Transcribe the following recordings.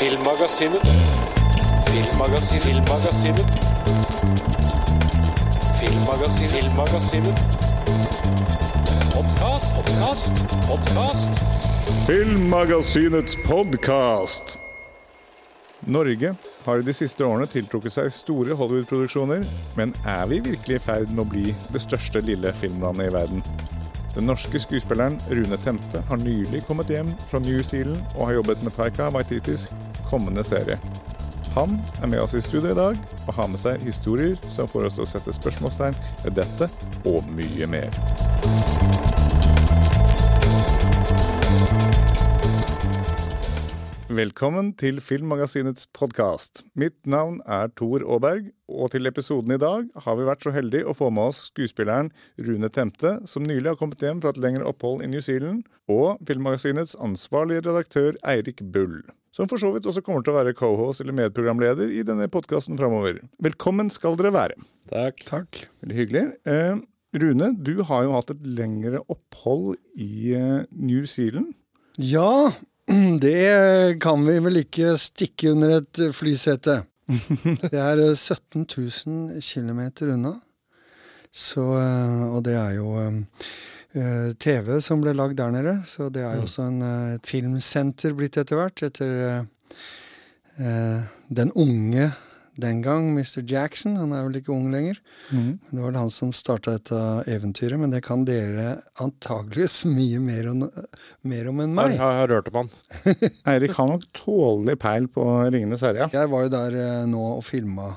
Filmmagasinet. Filmmagasinet. Filmmagasinet. Filmmagasinet. Filmmagasinet. Podkast, podkast, podkast. Filmmagasinets podkast. Norge har i de siste årene tiltrukket seg store Hollywood-produksjoner, men er vi virkelig i ferd med å bli det største lille filmlandet i verden? Den norske skuespilleren Rune Temte har nylig kommet hjem fra New Zealand og har jobbet med Taika Waititis kommende serie. Han er med oss i studio i dag og har med seg historier som får oss til å sette spørsmålstegn ved dette og mye mer. Velkommen til Filmmagasinets podkast. Mitt navn er Tor Aaberg, og til episoden i dag har vi vært så heldige å få med oss skuespilleren Rune Temte, som nylig har kommet hjem fra et lengre opphold i New Zealand, og Filmmagasinets ansvarlige redaktør Eirik Bull, som for så vidt også kommer til å være co-host eller medprogramleder i denne podkasten framover. Velkommen skal dere være. Takk. Takk. Veldig hyggelig. Eh, Rune, du har jo hatt et lengre opphold i eh, New Zealand. Ja, det kan vi vel ikke stikke under et flysete. Det er eh, 17 000 km unna. Så, eh, og det er jo eh, TV som ble lagd der nede. Så det er jo også en, eh, et filmsenter blitt etter hvert. Etter eh, eh, den unge den gang, Mr. Jackson. Han er vel ikke ung lenger. Men det var han som starta dette eventyret. Men det kan dere antageligvis mye mer om, mer om enn meg. Jeg har hørt om han. Eirik har nok tålelig peil på Ringenes herre. ja. Jeg var jo der eh, nå og filma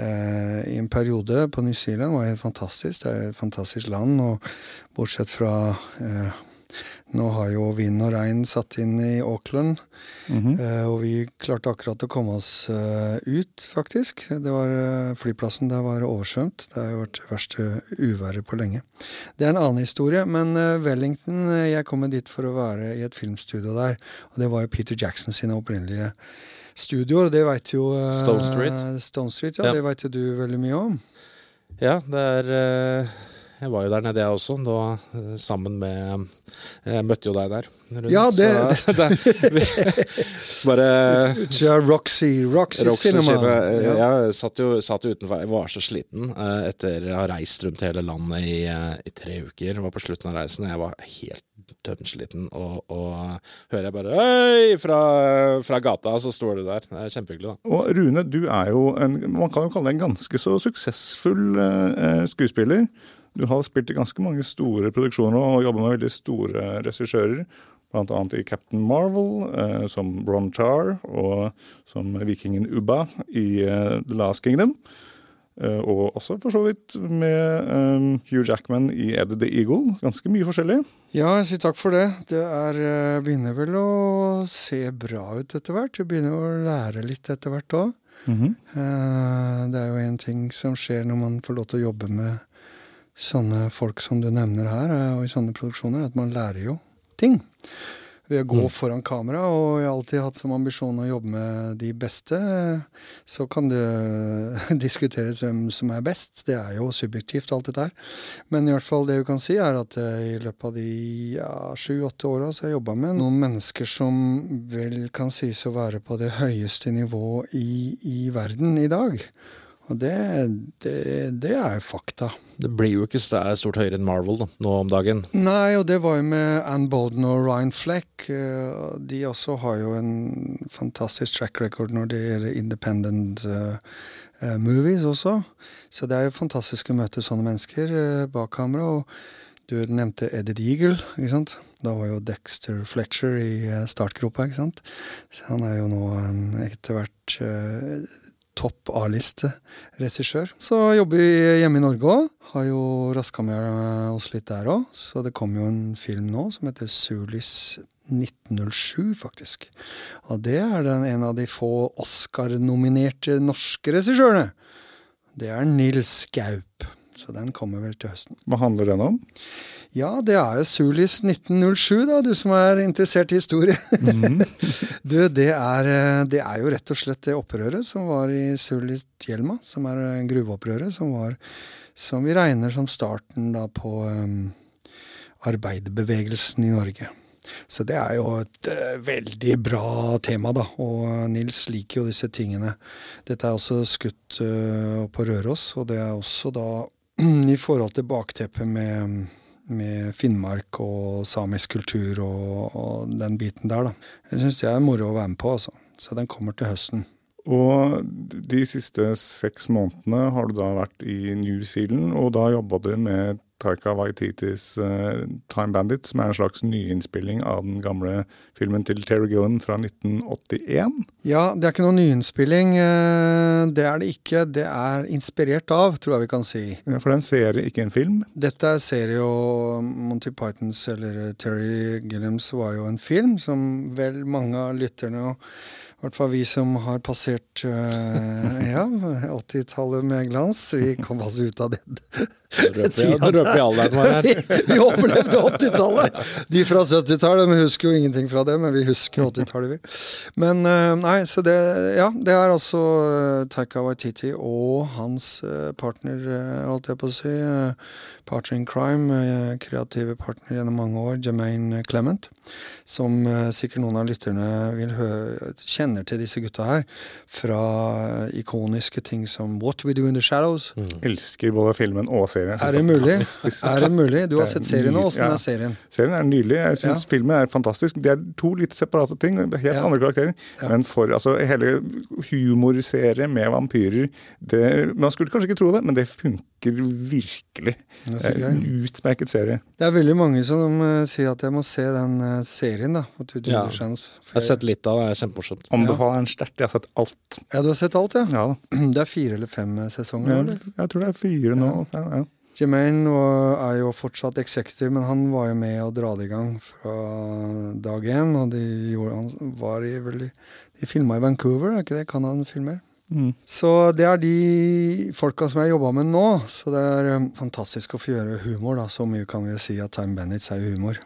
eh, i en periode på New Zealand. Det var helt fantastisk. Det er et fantastisk land. Og bortsett fra eh, Nå har jo vind og regn satt inn i Auckland. eh, og vi klarte akkurat å komme oss eh, ut, faktisk. Det var, eh, flyplassen der var oversvømt. Det har jo vært det verste uværet på lenge. Det er en annen historie, men eh, Wellington Jeg kom dit for å være i et filmstudio der. Og det var jo Peter Jackson sine opprinnelige studioer. Det veit jo uh, Stone Street. Stone Street, ja, Ja. Det veit jo du veldig mye om. Ja, det er eh, Jeg var jo der nede, jeg også, da eh, sammen med Jeg møtte jo deg der. Rune, Ja, det- så, det, vi, Bare Utsida Roxy, Roxy, Roxy Cinema. Cinema. Ja. Jeg satt jo, satt jo utenfor. Jeg var så sliten eh, etter å ha reist rundt hele landet i, eh, i tre uker. Det var på slutten av reisen, og jeg var helt dønnsliten. Og, og hører jeg bare Hei! Fra, fra gata, så står du der. Det er kjempehyggelig, da. Og Rune, du er jo en, man kan jo kalle deg en ganske så suksessfull eh, skuespiller. Du har spilt i ganske mange store produksjoner og jobba med veldig store regissører. Annet i Captain Marvel, eh, som Ron Char, og som vikingen Ubba i eh, The Last Kingdom. Eh, og også for så vidt med eh, Hugh Jackman i Ed the Eagle. Ganske mye forskjellig. Ja, jeg sier takk for det. Det er, eh, begynner vel å se bra ut etter hvert. Du begynner å lære litt etter hvert òg. Det er jo en ting som skjer når man får lov til å jobbe med sånne folk som du nevner her, eh, og i sånne produksjoner, at man lærer jo ting. Ved å gå foran kamera, og jeg har alltid hatt som ambisjon å jobbe med de beste. Så kan det diskuteres hvem som er best. Det er jo subjektivt, alt dette her. Men i hvert fall det vi kan si, er at eh, i løpet av de ja, sju-åtte åra så har jeg jobba med noen mennesker som vel kan sies å være på det høyeste nivå i, i verden i dag. Og det, det, det er fakta. Det blir jo ikke st- stort høyere enn Marvel da, nå om dagen. Nei, og det var jo med Ann Bolden og Ryan Fleck. eh, De også har jo en fantastisk track record når det gjelder independent eh, eh, movies også. Så det er jo fantastisk å møte sånne mennesker bak kamera. Og du nevnte Eddie Eagle, ikke sant. Da var jo Dexter Fletcher i startgropa, ikke sant. Så han er jo nå en etter hvert topp A-liste-regissør. Så jobber vi hjemme i Norge òg. Har jo raska med oss litt der òg. Så det kommer jo en film nå som heter Sulis 1907, faktisk. Og det er den, en av de få Oscar-nominerte norske regissørene. Det er Nils Gaup. Så den kommer vel til høsten. Hva handler den om? Ja, det er jo Sulis 1907, da, du som er interessert i historie. du, det er, eh, det er jo rett og slett det opprøret som var i Sulis Tjelma, som er eh, gruveopprøret, som var Som vi regner som starten da på um, arbeiderbevegelsen i Norge. Så det er jo et uh, veldig bra tema, da. Og uh, Nils liker jo disse tingene. Dette er også skutt uh, på Røros, og det er også da i forhold til bakteppet med, med Finnmark og samisk kultur og, og den biten der, da. Jeg syns jeg er moro å være med på, altså. Så den kommer til høsten. Og de siste seks månedene har du da vært i New Zealand, og da jobba du med Taika Waititis uh, Time Bandit, som er en slags nyinnspilling av den gamle filmen til Terry Gilliam fra 1981. Ja, det er ikke noen nyinnspilling. eh, Det er det ikke. Det er inspirert av, tror jeg vi kan si. Ja, For det er en serie, ikke en film. Dette er serie og Monty Pythons, eller Terry Gilliams, var jo en film som vel mange av lytterne, og i hvert fall vi som har passert uh, ja, 80-tallet med glans, vi kom altså ut av det. Nå røper vi alderen vår her. Vi, vi overlevde 80-tallet! De fra 70-tallet vi husker jo ingenting fra det, men vi husker 80-tallet, vi. Men uh, nei, så det Ja, det er altså uh, Taika Waititi og hans partner, holdt jeg på å si, partner in crime, kreative partner gjennom mange år, Jermaine Clement, som sikkert noen av lytterne vil hø kjenner til disse gutta her, fra ikoniske ting som What We Do In The Shadows. Elsker både filmen og serien. Er det mulig? Er det mulig? Du har sett serien nå. Åssen ja. er serien? Serien er nydelig. Jeg syns Ja. filmen er fantastisk. Det er to litt separate ting. Helt Ja. andre karakterer. Men for altså, hele humorserie med vampyrer det, Man skulle kanskje ikke tro det, men det funker virkelig. Det er er en utmerket serie. Det er veldig mange som uh, sier at jeg må se den uh, serien, da. Ja. Jeg har sett litt av det, det er kjempemorsomt. Anbefaler den sterkt. Jeg har sett alt. Ja, du har sett alt, ja? Ja da. Det er fire eller fem eh, sesonger? Jeg, eller? jeg tror det er fire nå. Ja, ja. Jermaine var- er jo fortsatt executive, men han var jo med å dra det i gang fra dag én. Og de, gjorde, han var i veldig De filma i Vancouver, er ikke det Canada filmer? Mm. Så det er de folka som jeg jobba med nå. Så det er um, fantastisk å få gjøre humor, da. Så mye kan vi jo si at Time Bandits er jo humor.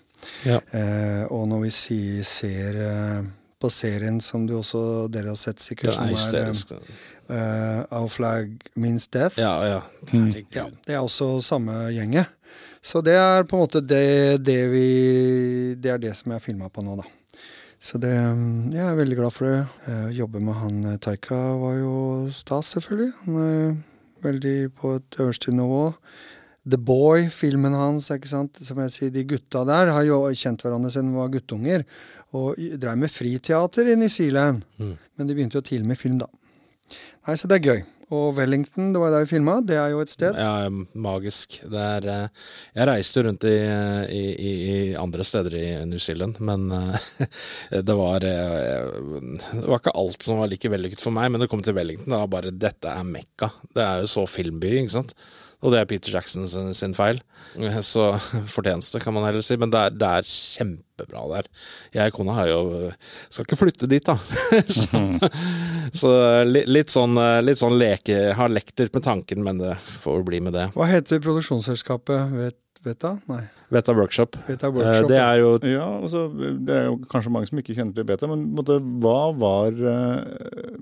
Ja. Eh, og når vi si, ser eh, på serien som du også dere har sett, sikkert, det er som er eh, Our Flag Means Death. Ja, ja. Mm. Ja, det er også samme gjenget. Så det er på en måte det, det vi Det er det som jeg har filma på nå, da. Så det mm, Jeg er veldig glad for det. Eh, Å jobbe med han eh, Taika var jo stas, selvfølgelig. Han er veldig på et øverste nivå. The Boy, filmen hans, ikke sant? som jeg sier, de gutta der har jo kjent hverandre siden de var guttunger. Og dreiv med friteater i New Zealand. Mm. Men de begynte jo tidlig med film, da. Nei, så det er gøy. Og Wellington, det var der vi filma, det er jo et sted. Ja, magisk. Det er eh, Jeg reiste rundt i, i, i, i andre steder i New Zealand, men eh, det var eh, Det var ikke alt som var like vellykket for meg, men det kom til Wellington. Det var bare Dette er Mekka. Det er jo så filmby, ikke sant. Og det er Peter Jackson sin, sin feil. Eh, Så fortjeneste, kan man heller si. Men det er, det er kjempebra der. Jeg og kona har jo Skal ikke flytte dit, da. så så litt, litt sånn, eh, litt sånn leke Har lekt litt med tanken, men det får bli med det. Hva heter produksjonsselskapet? Vet, vet? Nei. Beta Workshop. Beta Eh, Workshop. Det er jo Ja, altså, Det er jo kanskje mange som ikke kjenner til beta, men måtte, hva var eh,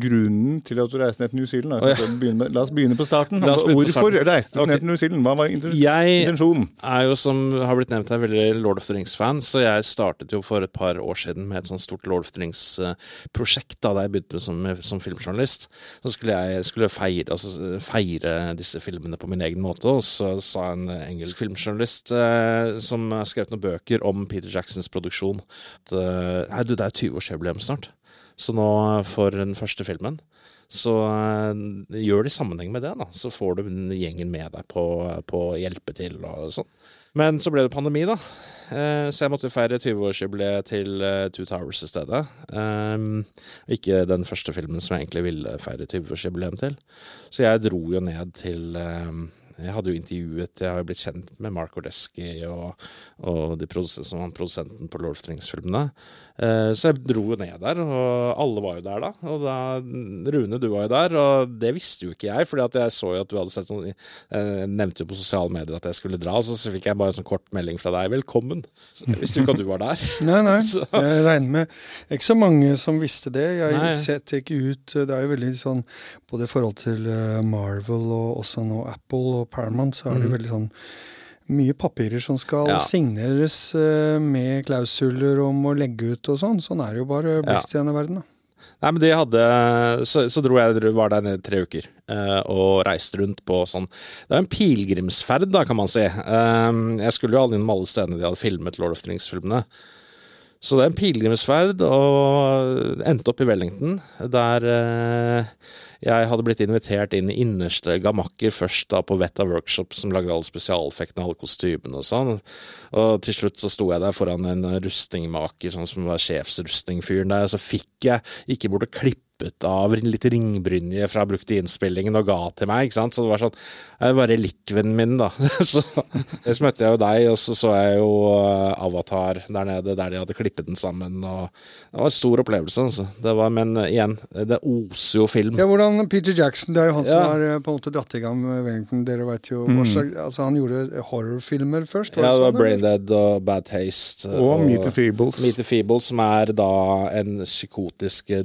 grunnen til at du reiste ned til New Zealand? Oh, ja. Begynne med- La oss begynne på starten. Begynne på Hvorfor starten. reiste du okay. ned til New Zealand? Hva var intensjonen? Jeg er jo, som har blitt nevnt her, veldig Lord of the Rings-fan, så jeg startet jo for et par år siden med et sånt stort Lord of the Rings-prosjekt da jeg begynte som, som filmjournalist. Så skulle jeg skulle feire, altså, feire disse filmene på min egen måte, og så sa en engelsk filmjournalist eh, som har skrevet noen bøker om Peter Jacksons produksjon at eh, du, det er 20-årsjubileum snart. Så nå, for den første filmen, så eh, gjør det i sammenheng med det, da. Så får du gjengen med deg på, på hjelpe til og sånn. Men så ble det pandemi, da. Eh, så jeg måtte feire 20-årsjubileet til eh, Two Towers i stedet. Um, ikke den første filmen som jeg egentlig ville feire 20-årsjubileum til. Så jeg dro jo ned til um, Jeg hadde jo intervjuet Jeg har jo blitt kjent med Mark Ordesky og, og de som var produsenten på Lord of the Rings-filmene. Eh, så jeg dro jo ned der, og alle var jo der da. Og da Rune, du var jo der, og det visste jo ikke jeg, fordi at jeg så jo at du hadde sett sånn Jeg nevnte jo på sosiale medier at jeg skulle dra, så, så fikk jeg bare en sånn kort melding fra deg. 'Velkommen'. Så jeg visste jo ikke at du var der. Nei, nei. Så- Jeg regner med Ikke så mange som visste det. Jeg Nei. setter ikke ut Det er jo veldig sånn Både i forhold til eh, Marvel og også nå Apple og Paramount, så er det Mhm. veldig sånn mye papirer som skal Ja. signeres eh, med klausuler om å legge ut og sånn. Sånn er det jo bare blitt i denne verden. da. Nei, men de hadde Så, så dro jeg var der nede tre uker eh, og reiste rundt på sånn Det er en pilegrimsferd, da, kan man si. Eh, jeg skulle jo alle innom alle stedene de hadde filmet Lord of the Rings-filmene. Så det er en pilegrimsferd, og endte opp i Wellington, der eh, jeg hadde blitt invitert inn i innerste gamakker først da på Vetta Workshop, som lagde alle spesialeffektene, alle kostymene og sånn. Og til slutt så sto jeg der foran en rustningmaker, sånn som var sjefsrustningfyren der, og så fikk jeg ikke bort og klippet av litt ringbrynje fra brukte innspillingen og ga til meg, ikke sant. Så det var sånn Det var relikven min, da. så, så møtte jeg jo deg, og så så jeg jo eh, Avatar der nede, der de hadde klippet den sammen, og det var en stor opplevelse, altså. Det var, men eh, igjen, det oser jo film. Ja, hvordan Peter Jackson, det er jo han som Ja. har eh, på en måte dratt i gang med Wellington. Dere vet jo mm. Altså, han gjorde horrorfilmer først? Ja, det var sånn, eller? Brain Dead og Bad Taste. Og Meet the Feebles. Meet the Feebles, som er da en psykotisk eh,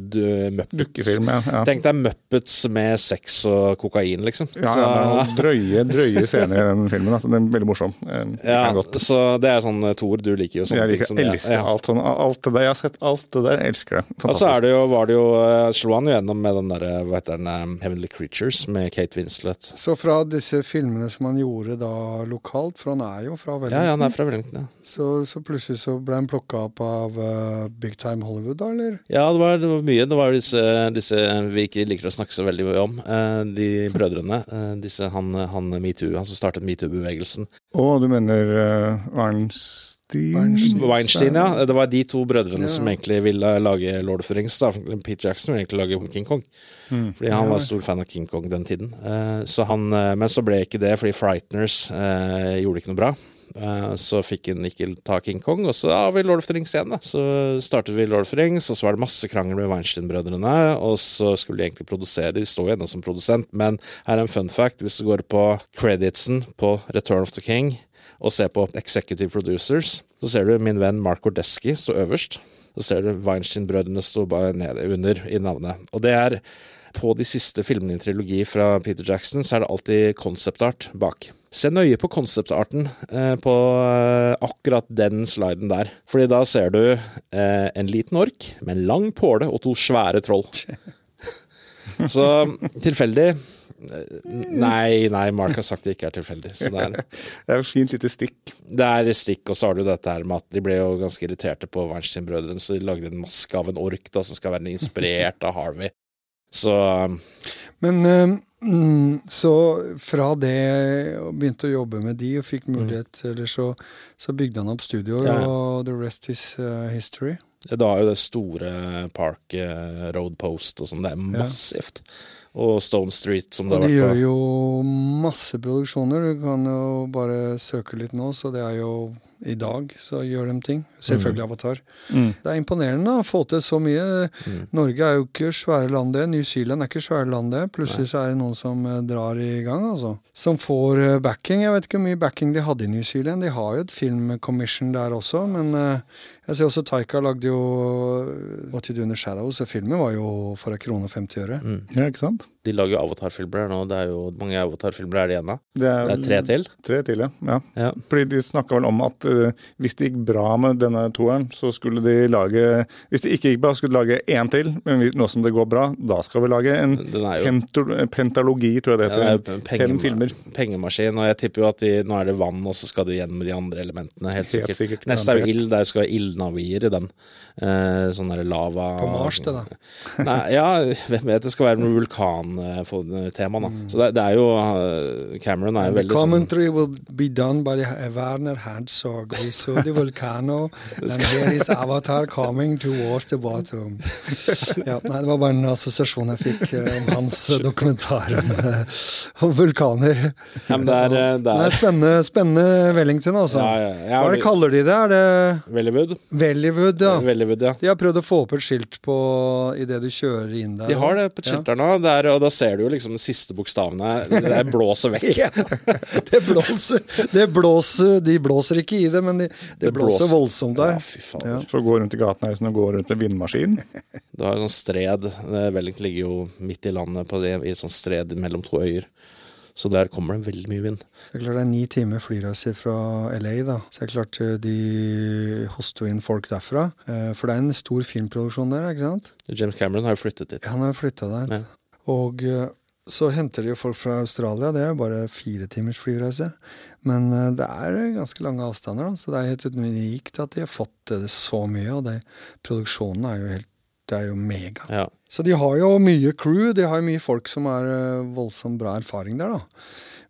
Dukkefilm, ja. ja. Tenk deg Muppets med sex og kokain, liksom. Ja, ja, det er noen drøye, drøye scener i den filmen. Altså, den er veldig morsom. Eh, Ja, godt. så det er sånn Tor, Thor, du liker jo sånne Jeg ting liker, som det. elsker Ja. alt sånn. Alt det der. Jeg har sett alt det der. Jeg elsker det. Og så er det jo, var det jo, eh, slo han jo gjennom med den der, eh, hva heter den, eh, Heavenly Creatures med Kate Winslet. Så fra disse filmene som han gjorde da lokalt, for han er jo fra Wellington, ja, han er fra Wellington, ja. så, så plutselig så ble han plukka opp av uh, Big Time Hollywood, da, eller? Ja, det var, det var mye. Det var disse, disse vi ikke liker å snakke så veldig mye om. eh, de brødrene. eh, disse, han, han metoo, han som startet metoo-bevegelsen. Å, du mener uh, Weinstein? Weinstein. Weinstein, ja. Det var de to brødrene Ja. som egentlig ville lage Lord of the Rings. Da. Pete Jackson ville egentlig lage King Kong. Fordi han var stor fan av King Kong den tiden. Eh, så han, eh, men så ble ikke det, fordi Frighteners eh, gjorde ikke noe bra. Eh, så fikk han ikke ta King Kong, og så har vi Lord of the Rings igjen. da Så startet vi Lord of the Rings, og så var det masse krangel med Weinstein-brødrene. Og så skulle de egentlig produsere, de står jo ennå som produsent, men her er en fun fact. Hvis du går på creditsen på Return of the King og ser på executive producers, så ser du min venn Mark Ordeski stå øverst. Så ser du Weinstein-brødrene stå bare nede under i navnet. Og det er på de siste filmene i en trilogi fra Peter Jackson, så er det alltid concept art bak. Se nøye på concept-arten eh, på eh, akkurat den sliden der. Fordi da ser du eh, en liten ork med en lang påle og to svære troll. Så tilfeldig eh, Nei, nei, Mark har sagt det ikke er tilfeldig. Så det er, Det er jo fint lite stikk. det er stikk, og så har du dette her med at de ble jo ganske irriterte på Weinstein-brødrene, så de lagde en maske av en ork da, som skal være inspirert av Harvey. Så Men eh, mm, så fra det og begynte å jobbe med de og fikk mulighet, eller så, så bygde han opp studioer, Ja, ja. og the rest is eh, history. Da er jo det store Park eh, Road Post og sånn, det er Ja. massivt. Og Stone Street, som det Og har de gjør jo masse produksjoner. Du kan jo bare søke litt nå, så det er jo i dag så gjør de ting. Selvfølgelig Avatar. Mm. Det er imponerende å få til så mye. Mm. Norge er jo ikke svære land, det. New Zealand er ikke svære land, det. Plutselig så er det noen som eh, drar i gang, altså. Som får eh, backing. Jeg vet ikke hvor mye backing de hadde i New Zealand. De har jo et filmcommission der også, men eh, jeg ser også Taika lagde jo eh, What You Do In The Shadows. og Filmen var jo for en krone og 50 øre. Mm. Ja, ikke sant? De lager jo avatarfilmer nå. Det er jo mange avatarfilmer er det igjen da. Det er, Det er tre til. Tre til, ja. ja. Ja. Fordi de snakka vel om at uh, hvis det gikk bra med denne toeren, så skulle de lage Hvis det ikke gikk bra, skulle de lage én til. Men nå som det går bra, da skal vi lage en jo pentalogi, tror jeg det Ja, det heter. penge- Fem filmer. Pengemaskin, og jeg tipper jo at de, nå er det vann, og så skal du gjennom de andre elementene. Helt Helt sikkert. sikkert, Neste er jo ild, der skal være ildnavier i den. Eh, sånn der lava På Mars, det da. Nei, ja, hvem vet. Det skal være noe vulkantema, da. Så det, det er jo eh, Cameron er jo the veldig sånn commentary will be done by the Werner Herzog. We saw the volcano, and here is Avatar coming towards the bottom. Ja, nei, det var bare en assosiasjon jeg fikk eh, om hans eh, dokumentar om, eh, om vulkaner. ja, men det er, eh, det er spennende, spennende Wellington, altså. Ja, ja, ja. Hva er det kaller de det? Er det Vellywood. Vellywood, ja. Vellywood, ja. De har prøvd å få opp et skilt på idet du kjører inn der. De har det på et Ja. skilt der nå, det er, og da ser du jo liksom de siste bokstavene. Det er blåser vekk. Ja, det blåser, det blåser De blåser ikke i det, men de, det, Det blåser, blåser. voldsomt der. Ja, fy faen. Ja. Så gå rundt i gaten her som å gå rundt med vindmaskin. Du har jo sånn stred. eh, Wellington ligger jo midt i landet på det, i et sånt stred mellom to øyer. Så der kommer det veldig mye vind. Det er klart det er ni timer flyreise fra LA, da. Så det er klart eh, de hoster inn folk derfra. Eh, For det er en stor filmproduksjon der, ikke sant? James Cameron har jo flyttet dit. Han har flytta der. Ja. Og eh, så henter de jo folk fra Australia. Det er jo bare fire timers flyreise. Men det er ganske lange avstander, da. Så det er helt unikt at de har fått det så mye. Og det, produksjonen er jo helt Det er jo mega. Ja. Så de har jo mye crew, de har jo mye folk som har eh, voldsomt bra erfaring der, da.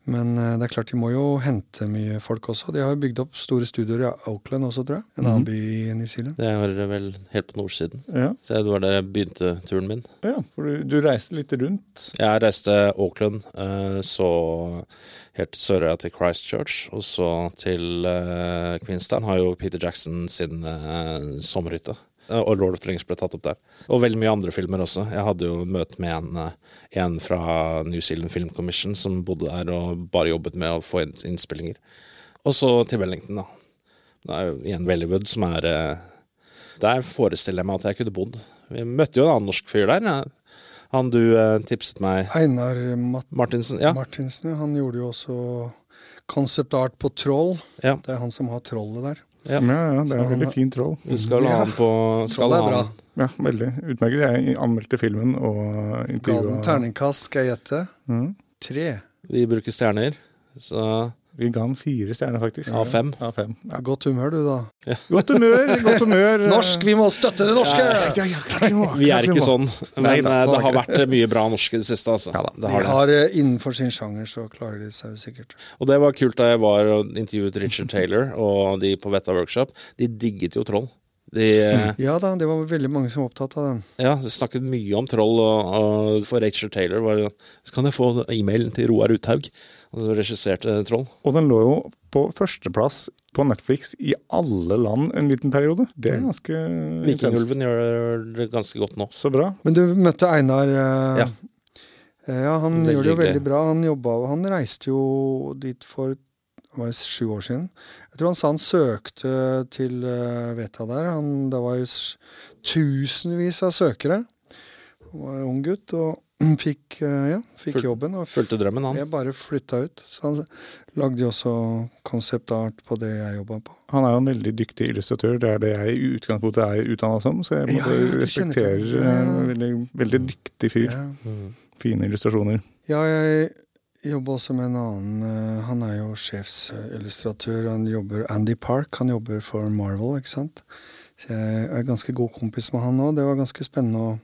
Men eh, det er klart de må jo hente mye folk også. De har jo bygd opp store studioer i Auckland også, tror jeg. En annen by i New Zealand. Det er vel helt på nordsiden. Ja, Så det var der jeg begynte turen min. ja for du, du reiste litt rundt. Jeg reiste Auckland, eh, så helt sørøya til Christchurch, og så til Queenstown har jo Peter Jackson sin sommerhytte. Eh, Og Lord of the Rings ble tatt opp der. Og veldig mye andre filmer også. Jeg hadde jo møte med en, eh, en fra New Zealand Film Commission som bodde der og bare jobbet med å få inn innspillinger. Og så til Wellington, da. Det er jo igjen Wellywood som er eh, Der forestiller jeg meg at jeg kunne bodd. Vi møtte jo en annen norsk fyr der. ja. Han du tipset meg Einar Mat Martinsen. Ja. Martinsen, han gjorde jo også concept art på Troll. ja. Det er han som har trollet der. Ja. Ja, ja, det er en veldig fin troll. Vi skal ha den han på skal Troll er bra. Ja, veldig utmerket. Jeg anmeldte filmen og Ga den intervjua terningkast, skal jeg gjette. mm. Tre. Vi bruker stjerner. Så Vi ga den fire stjerner, faktisk. Av fem? Ja, fem. Ja. Godt humør, du, da. Godt humør! Godt humør. Norsk! Vi må støtte det norske! Ja, ja, klart vi må. vi er ikke må. sånn. Men Nei da, eh, det har vært mye bra norsk i det siste, altså. Ja da. det De har det. eh, Innenfor sin sjanger så klarer de seg sikkert. Og det var kult da jeg var og intervjuet Richard Taylor og de på Vetta Workshop. De digget jo troll. De, eh, Ja da, det var veldig mange som var opptatt av den. ja, de snakket mye om troll, og, og for Rachel Taylor var det kan jeg få e-mailen til Roar Uthaug, og så regisserte troll. Og den lå jo på førsteplass på Netflix i alle land en liten periode. Det er ganske mm. Vikingulven gjør det ganske godt nå. Så bra. Men du møtte Einar. eh, Ja. eh, ja, han Veldig gjorde det jo veldig bra. Han jobba Han reiste jo dit for var det sju år siden. Jeg tror han sa han søkte til uh, Veta der. Han, det var jo tusenvis av søkere. Han var en ung gutt og fikk, eh, ja, fikk jobben. Og Fulgte drømmen, han. jeg bare flytta ut. Så han lagde jo også concept art på det jeg jobba på. Han er jo en veldig dyktig illustratør. Det er det jeg i utgangspunktet er utdanna som, så jeg Ja, måtte ja, respektere respekterer. Ja. eh, veldig, veldig dyktig fyr. Ja. Mm. Fine illustrasjoner. Ja, jeg jobber også med en annen eh, Han er jo sjefsillustratør. Han jobber Andy Park. Han jobber for Marvel, ikke sant. Så jeg er ganske god kompis med han nå. Det var ganske spennende å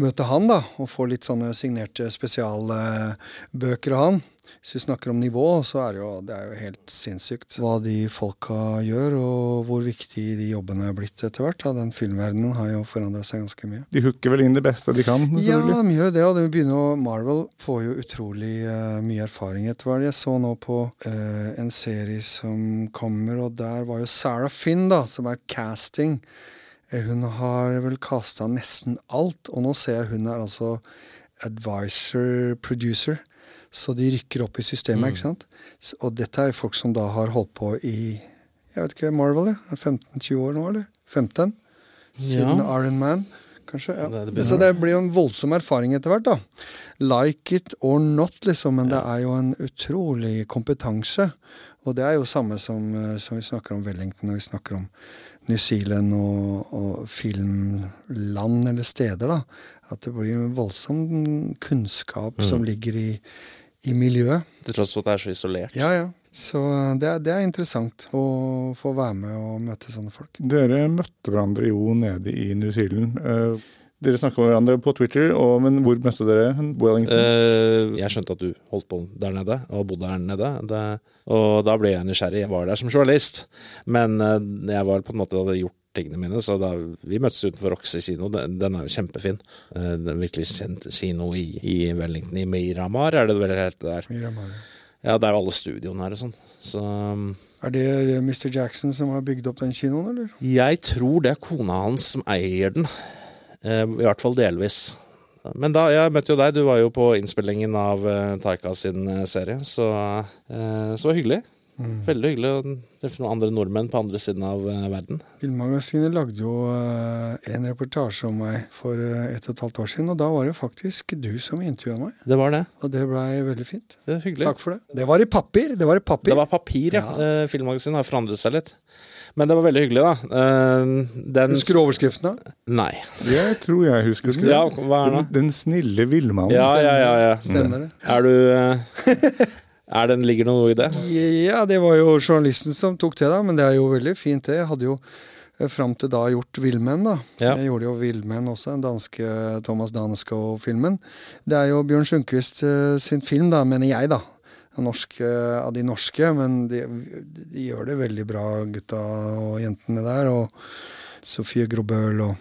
møte han, da. Og få litt sånne signerte spesialbøker av han. Hvis vi snakker om nivå, så er det jo, det er jo helt sinnssykt hva de folka gjør, og hvor viktig de jobbene er blitt etter hvert. Den filmverdenen har jo forandra seg ganske mye. De hooker vel inn det beste de kan, Ja, de gjør det, og det begynner Marvel får jo utrolig uh, mye erfaring etter hvert. Jeg så nå på uh, en serie som kommer, og der var jo Sarah Finn, da, som er casting. Eh, hun har vel kasta nesten alt, og nå ser jeg hun er altså advisor producer. Så de rykker opp i systemet, ikke sant. Og dette er folk som da har holdt på i jeg vet ikke, Marvel, ja. Er det 15-20 år nå, eller? 15? Siden Ja. Iron Man, kanskje. Ja. Det- det Så det blir jo en voldsom erfaring etter hvert, da. Like it or not, liksom. Men det er jo en utrolig kompetanse. Og det er jo samme som, eh, som vi snakker om Wellington, når vi snakker om New Zealand og, og filmland eller steder, da. At det blir en voldsom kunnskap Mm. som ligger i, i miljøet. Til tross for at det er så isolert. Ja, ja. Så eh, det, er- det er interessant å få være med og møte sånne folk. Dere møtte hverandre jo nede i New Zealand. Eh, dere snakka med hverandre på Twitter, og, men hvor møtte dere Wellington? Uh, jeg skjønte at du holdt på der nede, og bodde der nede. Det, og da ble jeg nysgjerrig. Jeg var der som journalist. Men uh, jeg var på en måte hadde gjort tingene mine, så da vi møttes utenfor Roxy kino. Den, den er jo kjempefin. Uh, den virkelig kjent kino i, i Wellington, i Miramar, er det vel helt der? Miramar. Ja, det er jo alle studioene her og sånn. Så um, Er det Mr. Jackson som har bygd opp den kinoen, eller? jeg tror det er kona hans som eier den. Eh, I hvert fall delvis. Men da, jeg møtte jo deg, du var jo på innspillingen av eh, Taika sin eh, serie, så, så det var hyggelig. Veldig hyggelig å treffe noen andre nordmenn på andre siden av eh, verden. Filmmagasinet lagde jo eh, en reportasje om meg for eh, et og et halvt år siden, og da var det faktisk du som intervjua meg. Det var det. Og det blei veldig fint. Det er hyggelig. Takk for det. Det var i papir. Det var i papir. Det var papir, ja. Eh, Filmmagasinet har forandret seg litt. Men det var veldig hyggelig, da. Den Husker du overskriften, da? Nei. Jeg tror jeg husker den. Ja, hva er Den, det? den snille villmannen. Ja, ja, ja. ja. Stemmer det? Er du Er den, Ligger det noe i det? Ja, det var jo journalisten som tok det, da. Men det er jo veldig fint, det. Jeg hadde jo eh, fram til da gjort Villmenn, da. Ja. Jeg gjorde jo Villmenn også, den danske Thomas Daneskov-filmen. Det er jo Bjørn Sundquist eh, sin film, da, mener jeg, da. Norsk, eh, av de norske, men de, de gjør det veldig bra, gutta og jentene der. Og Sofie Grobøl og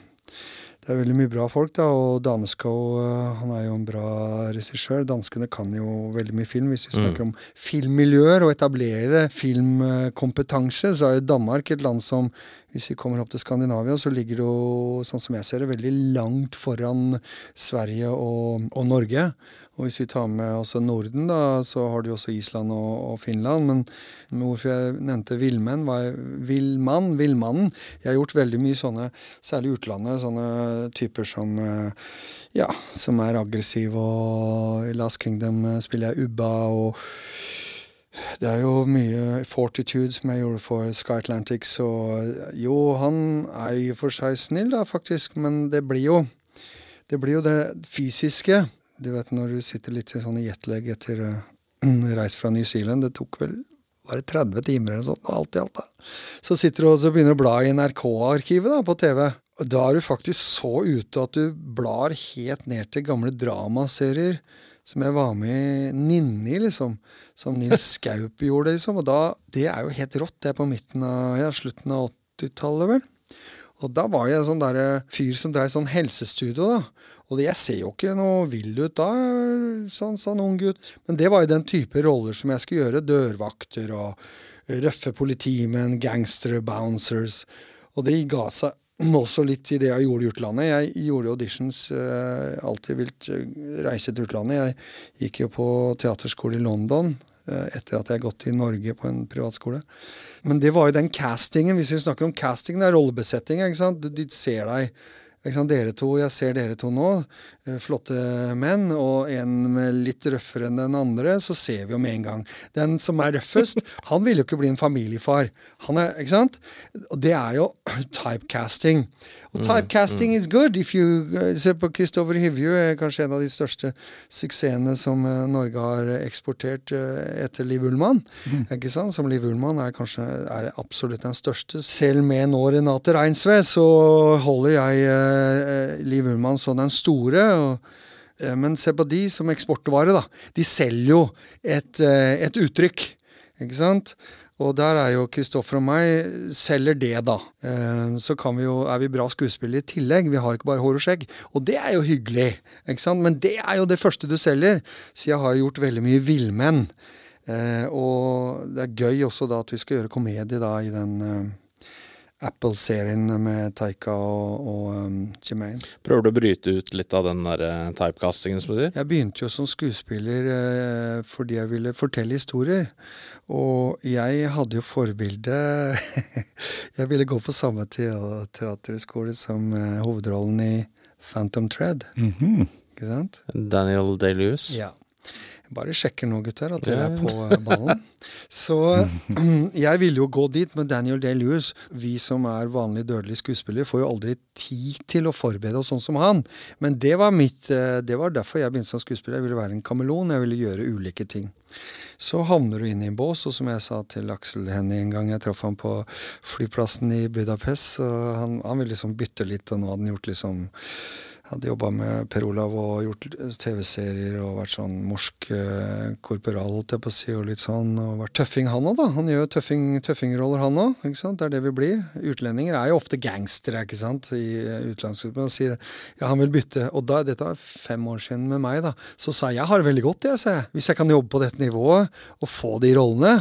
Det er veldig mye bra folk, da. Og Danescoe, eh, han er jo en bra regissør. Danskene kan jo veldig mye film. Hvis vi snakker om filmmiljøer og etablere filmkompetanse, så er jo Danmark et land som hvis vi kommer opp til Skandinavia, så ligger det jo, sånn som jeg ser det, veldig langt foran Sverige og, og Norge. Og hvis vi tar med også Norden, da, så har du også Island og, og Finland. Men, hvorfor jeg nevnte villmenn, var villmann, villmannen. Jeg har gjort veldig mye sånne, særlig utlandet, sånne typer som eh, ja, som er aggressive. Og i Last Kingdom eh, spiller jeg Ubba. og det er jo mye Fortitude som jeg gjorde for Sky Atlantic, så jo, han er i og for seg snill, da, faktisk, men det blir jo Det blir jo det fysiske. Du vet når du sitter litt i sånn jetlag etter uh, reis fra New Zealand, det tok vel var det 30 timer eller sånt, sånt, alt i alt, da. Så sitter du og så begynner å bla i NRK-arkivet da, på TV. Og da er du faktisk så ute at du blar helt ned til gamle dramaserier som jeg var med i Ninni, liksom. Som Nils Skaup gjorde, liksom. Og da, det er jo helt rått. Det er på midten av, ja, slutten av 80-tallet, vel. Og da var jeg en sånn der, fyr som dreiv sånn helsestudio, da. Og jeg ser jo ikke noe vill ut da, sånn, sånn ung gutt. Men det var jo den type roller som jeg skulle gjøre. Dørvakter og røffe politimenn, gangstere, bouncers. Og det ga seg også litt i det jeg gjorde i utlandet. Jeg gjorde auditions eh, alltid vilt uh, reise til utlandet. Jeg gikk jo på teaterskole i London uh, etter at jeg gått i Norge på en privatskole. Men det var jo den castingen, hvis vi snakker om casting, det er rollebesetting. ikke sant? De, de ser deg. Dere to, Jeg ser dere to nå, flotte menn, og en med litt røffere enn den andre, så ser vi jo med en gang. Den som er røffest, han vil jo ikke bli en familiefar. Han er, ikke sant? Og det er jo typecasting. Og typecasting is good. If you uh, Se på Kristoffer Hivju, er kanskje en av de største suksessene som uh, Norge har eksportert etter Liv Ullmann. Ikke sant? Som Liv Ullmann er kanskje er absolutt den største. Selv med nå Renate Reinsve, så holder jeg Liv Ullmann som den store. og Eh, Men se på de som eksportvare, da. De selger jo et, eh, et uttrykk, ikke sant? Og der er jo Kristoffer og meg selger det, da. Eh, Så kan vi jo, er vi bra skuespillere i tillegg. Vi har ikke bare hår og skjegg. Og det er jo hyggelig, ikke sant? Men det er jo det første du selger. Så jeg har gjort veldig mye villmenn. Eh, Og det er gøy også da at vi skal gjøre komedie da i den eh, Apple-serien med Taika og, og um, Jemaine. Prøver du å bryte ut litt av den der typecastingen, som du sier? Jeg begynte jo som skuespiller eh, fordi jeg ville fortelle historier. Og jeg hadde jo forbilde Jeg ville gå på samme te- teaterskole som eh, hovedrollen i Phantom Thread. Ikke sant? Daniel Day-Lewis? Ja. Bare sjekker nå, gutter, at dere er på eh, ballen. Så jeg ville jo gå dit med Daniel Day-Lewis. Vi som er vanlig dødelige skuespillere, får jo aldri tid til å forberede oss sånn som han. Men det var mitt eh, Det var derfor jeg begynte som skuespiller. Jeg ville være en kameleon. Jeg ville gjøre ulike ting. Så havner du inn i en bås, og som jeg sa til Aksel Hennie en gang jeg traff ham på flyplassen i Budapest, så han, han ville liksom bytte litt, og nå hadde han gjort liksom hadde jobba med Per Olav og gjort TV-serier og vært sånn morsk eh, korporal, holdt jeg på å si, og litt sånn. Og vært tøffing, han òg, da. Han gjør tøffing, tøffingroller, han òg. Ikke sant. Det er det vi blir. Utlendinger er jo ofte gangstere, ikke sant, i utenlandsgruppen. Han sier ja, han vil bytte. Og da, dette er fem år siden med meg, da. Så sa jeg jeg har det veldig godt, jeg, sa jeg. Hvis jeg kan jobbe på dette nivået og få de rollene,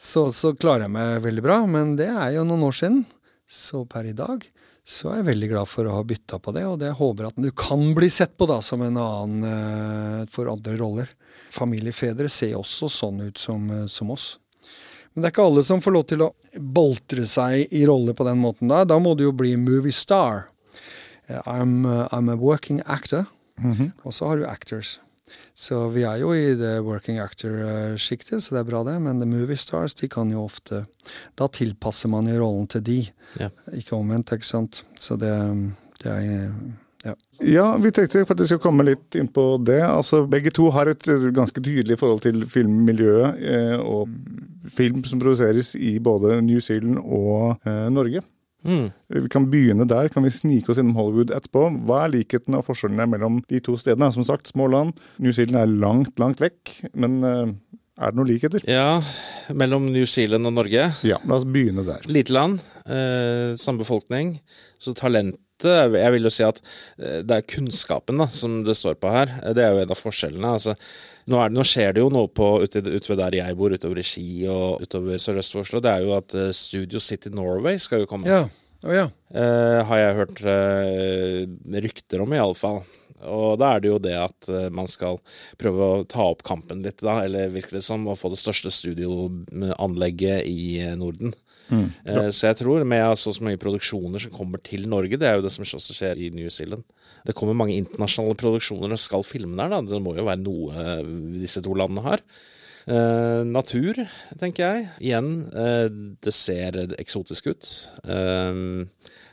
så, så klarer jeg meg veldig bra. Men det er jo noen år siden. Så per i dag så er jeg veldig glad for å ha bytta på det, og det håper jeg at du kan bli sett på da som en annen eh, for andre roller. Familiefedre ser også sånn ut som, eh, som oss. Men det er ikke alle som får lov til å boltre seg i rolle på den måten. Da Da må du jo bli movie star. Eh, I'm, I'm a working actor. Og så har du actors. Så vi er jo i det working actor-sjiktet, så det er bra, det. Men the movie stars, de kan jo ofte Da tilpasser man jo rollen til de, Ja. ikke omvendt, ikke sant. Så det, det er ja. Ja, vi tenkte faktisk skal komme litt inn på det. Altså, begge to har et ganske tydelig forhold til filmmiljøet eh, og film som produseres i både New Zealand og eh, Norge. Mm. Vi kan begynne der, kan vi snike oss innom Hollywood etterpå. Hva er likheten og forskjellene mellom de to stedene? Som sagt, små land. New Zealand er langt, langt vekk. Men eh, er det noen likheter? Ja, mellom New Zealand og Norge. Ja, la oss begynne der. Lite land, eh, samme befolkning. Så talentet Jeg vil jo si at eh, det er kunnskapen da, som det står på her. Eh, Det er jo en av forskjellene. Altså, nå, er det, nå skjer det jo noe på ut, ut, ved der jeg bor, utover i Ski og utover sørøst for Oslo. Det er jo at eh, Studio City Norway skal jo komme. Ja. Oh, ja. Eh, har jeg hørt eh, rykter om, iallfall. Og da er det jo det at man skal prøve å ta opp kampen litt, da, eller virker det som, å få det største studioanlegget i eh, Norden. Eh, så jeg tror med så, så mange produksjoner som kommer til Norge, det er jo det som også skjer i New Zealand. Det kommer mange internasjonale produksjoner og skal filme der, da. Det må jo være noe eh, disse to landene har. Eh, natur, tenker jeg. Igjen, eh, det ser eksotisk ut. Eh,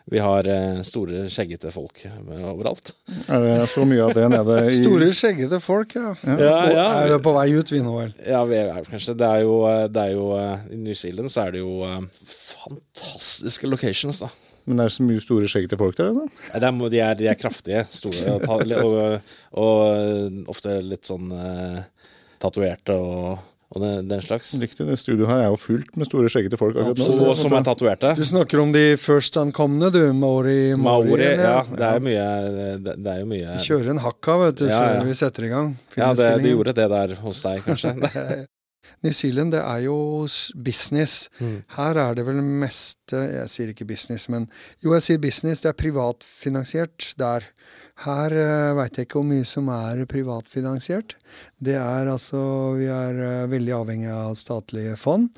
vi har eh, store, skjeggete folk eh, overalt. Er det så mye av det nede i Store, skjeggete folk, ja. Ja, ja. Er jo på vei ut, vi nå vel. Ja, vi er kanskje Det er jo, det er jo eh, I New Zealand så er det jo eh, fantastiske locations, da. Men er det så mye store, skjeggete folk der? da? De, er, de, er, de er kraftige, store og, og, og eh, ofte litt sånn uh, tatoverte og, og den, den slags. Riktig, det studioet her er jo fullt med store, skjeggete folk. akkurat nå. Og som er tatoverte. Du snakker om de først ankomne, du. Maori. Maori, ja. Det er jo mye Det, det er jo mye Vi kjører en hakka, vet du, Ja, ja. før vi setter i gang Ja, det, du gjorde det der hos deg, kanskje. New Zealand, det er jo business. Mm. Her er det vel meste Jeg sier ikke business, men jo, jeg sier business. Det er privatfinansiert der. Her uh, veit jeg ikke hvor mye som er privatfinansiert. Det er altså Vi er uh, veldig avhengig av statlige fond.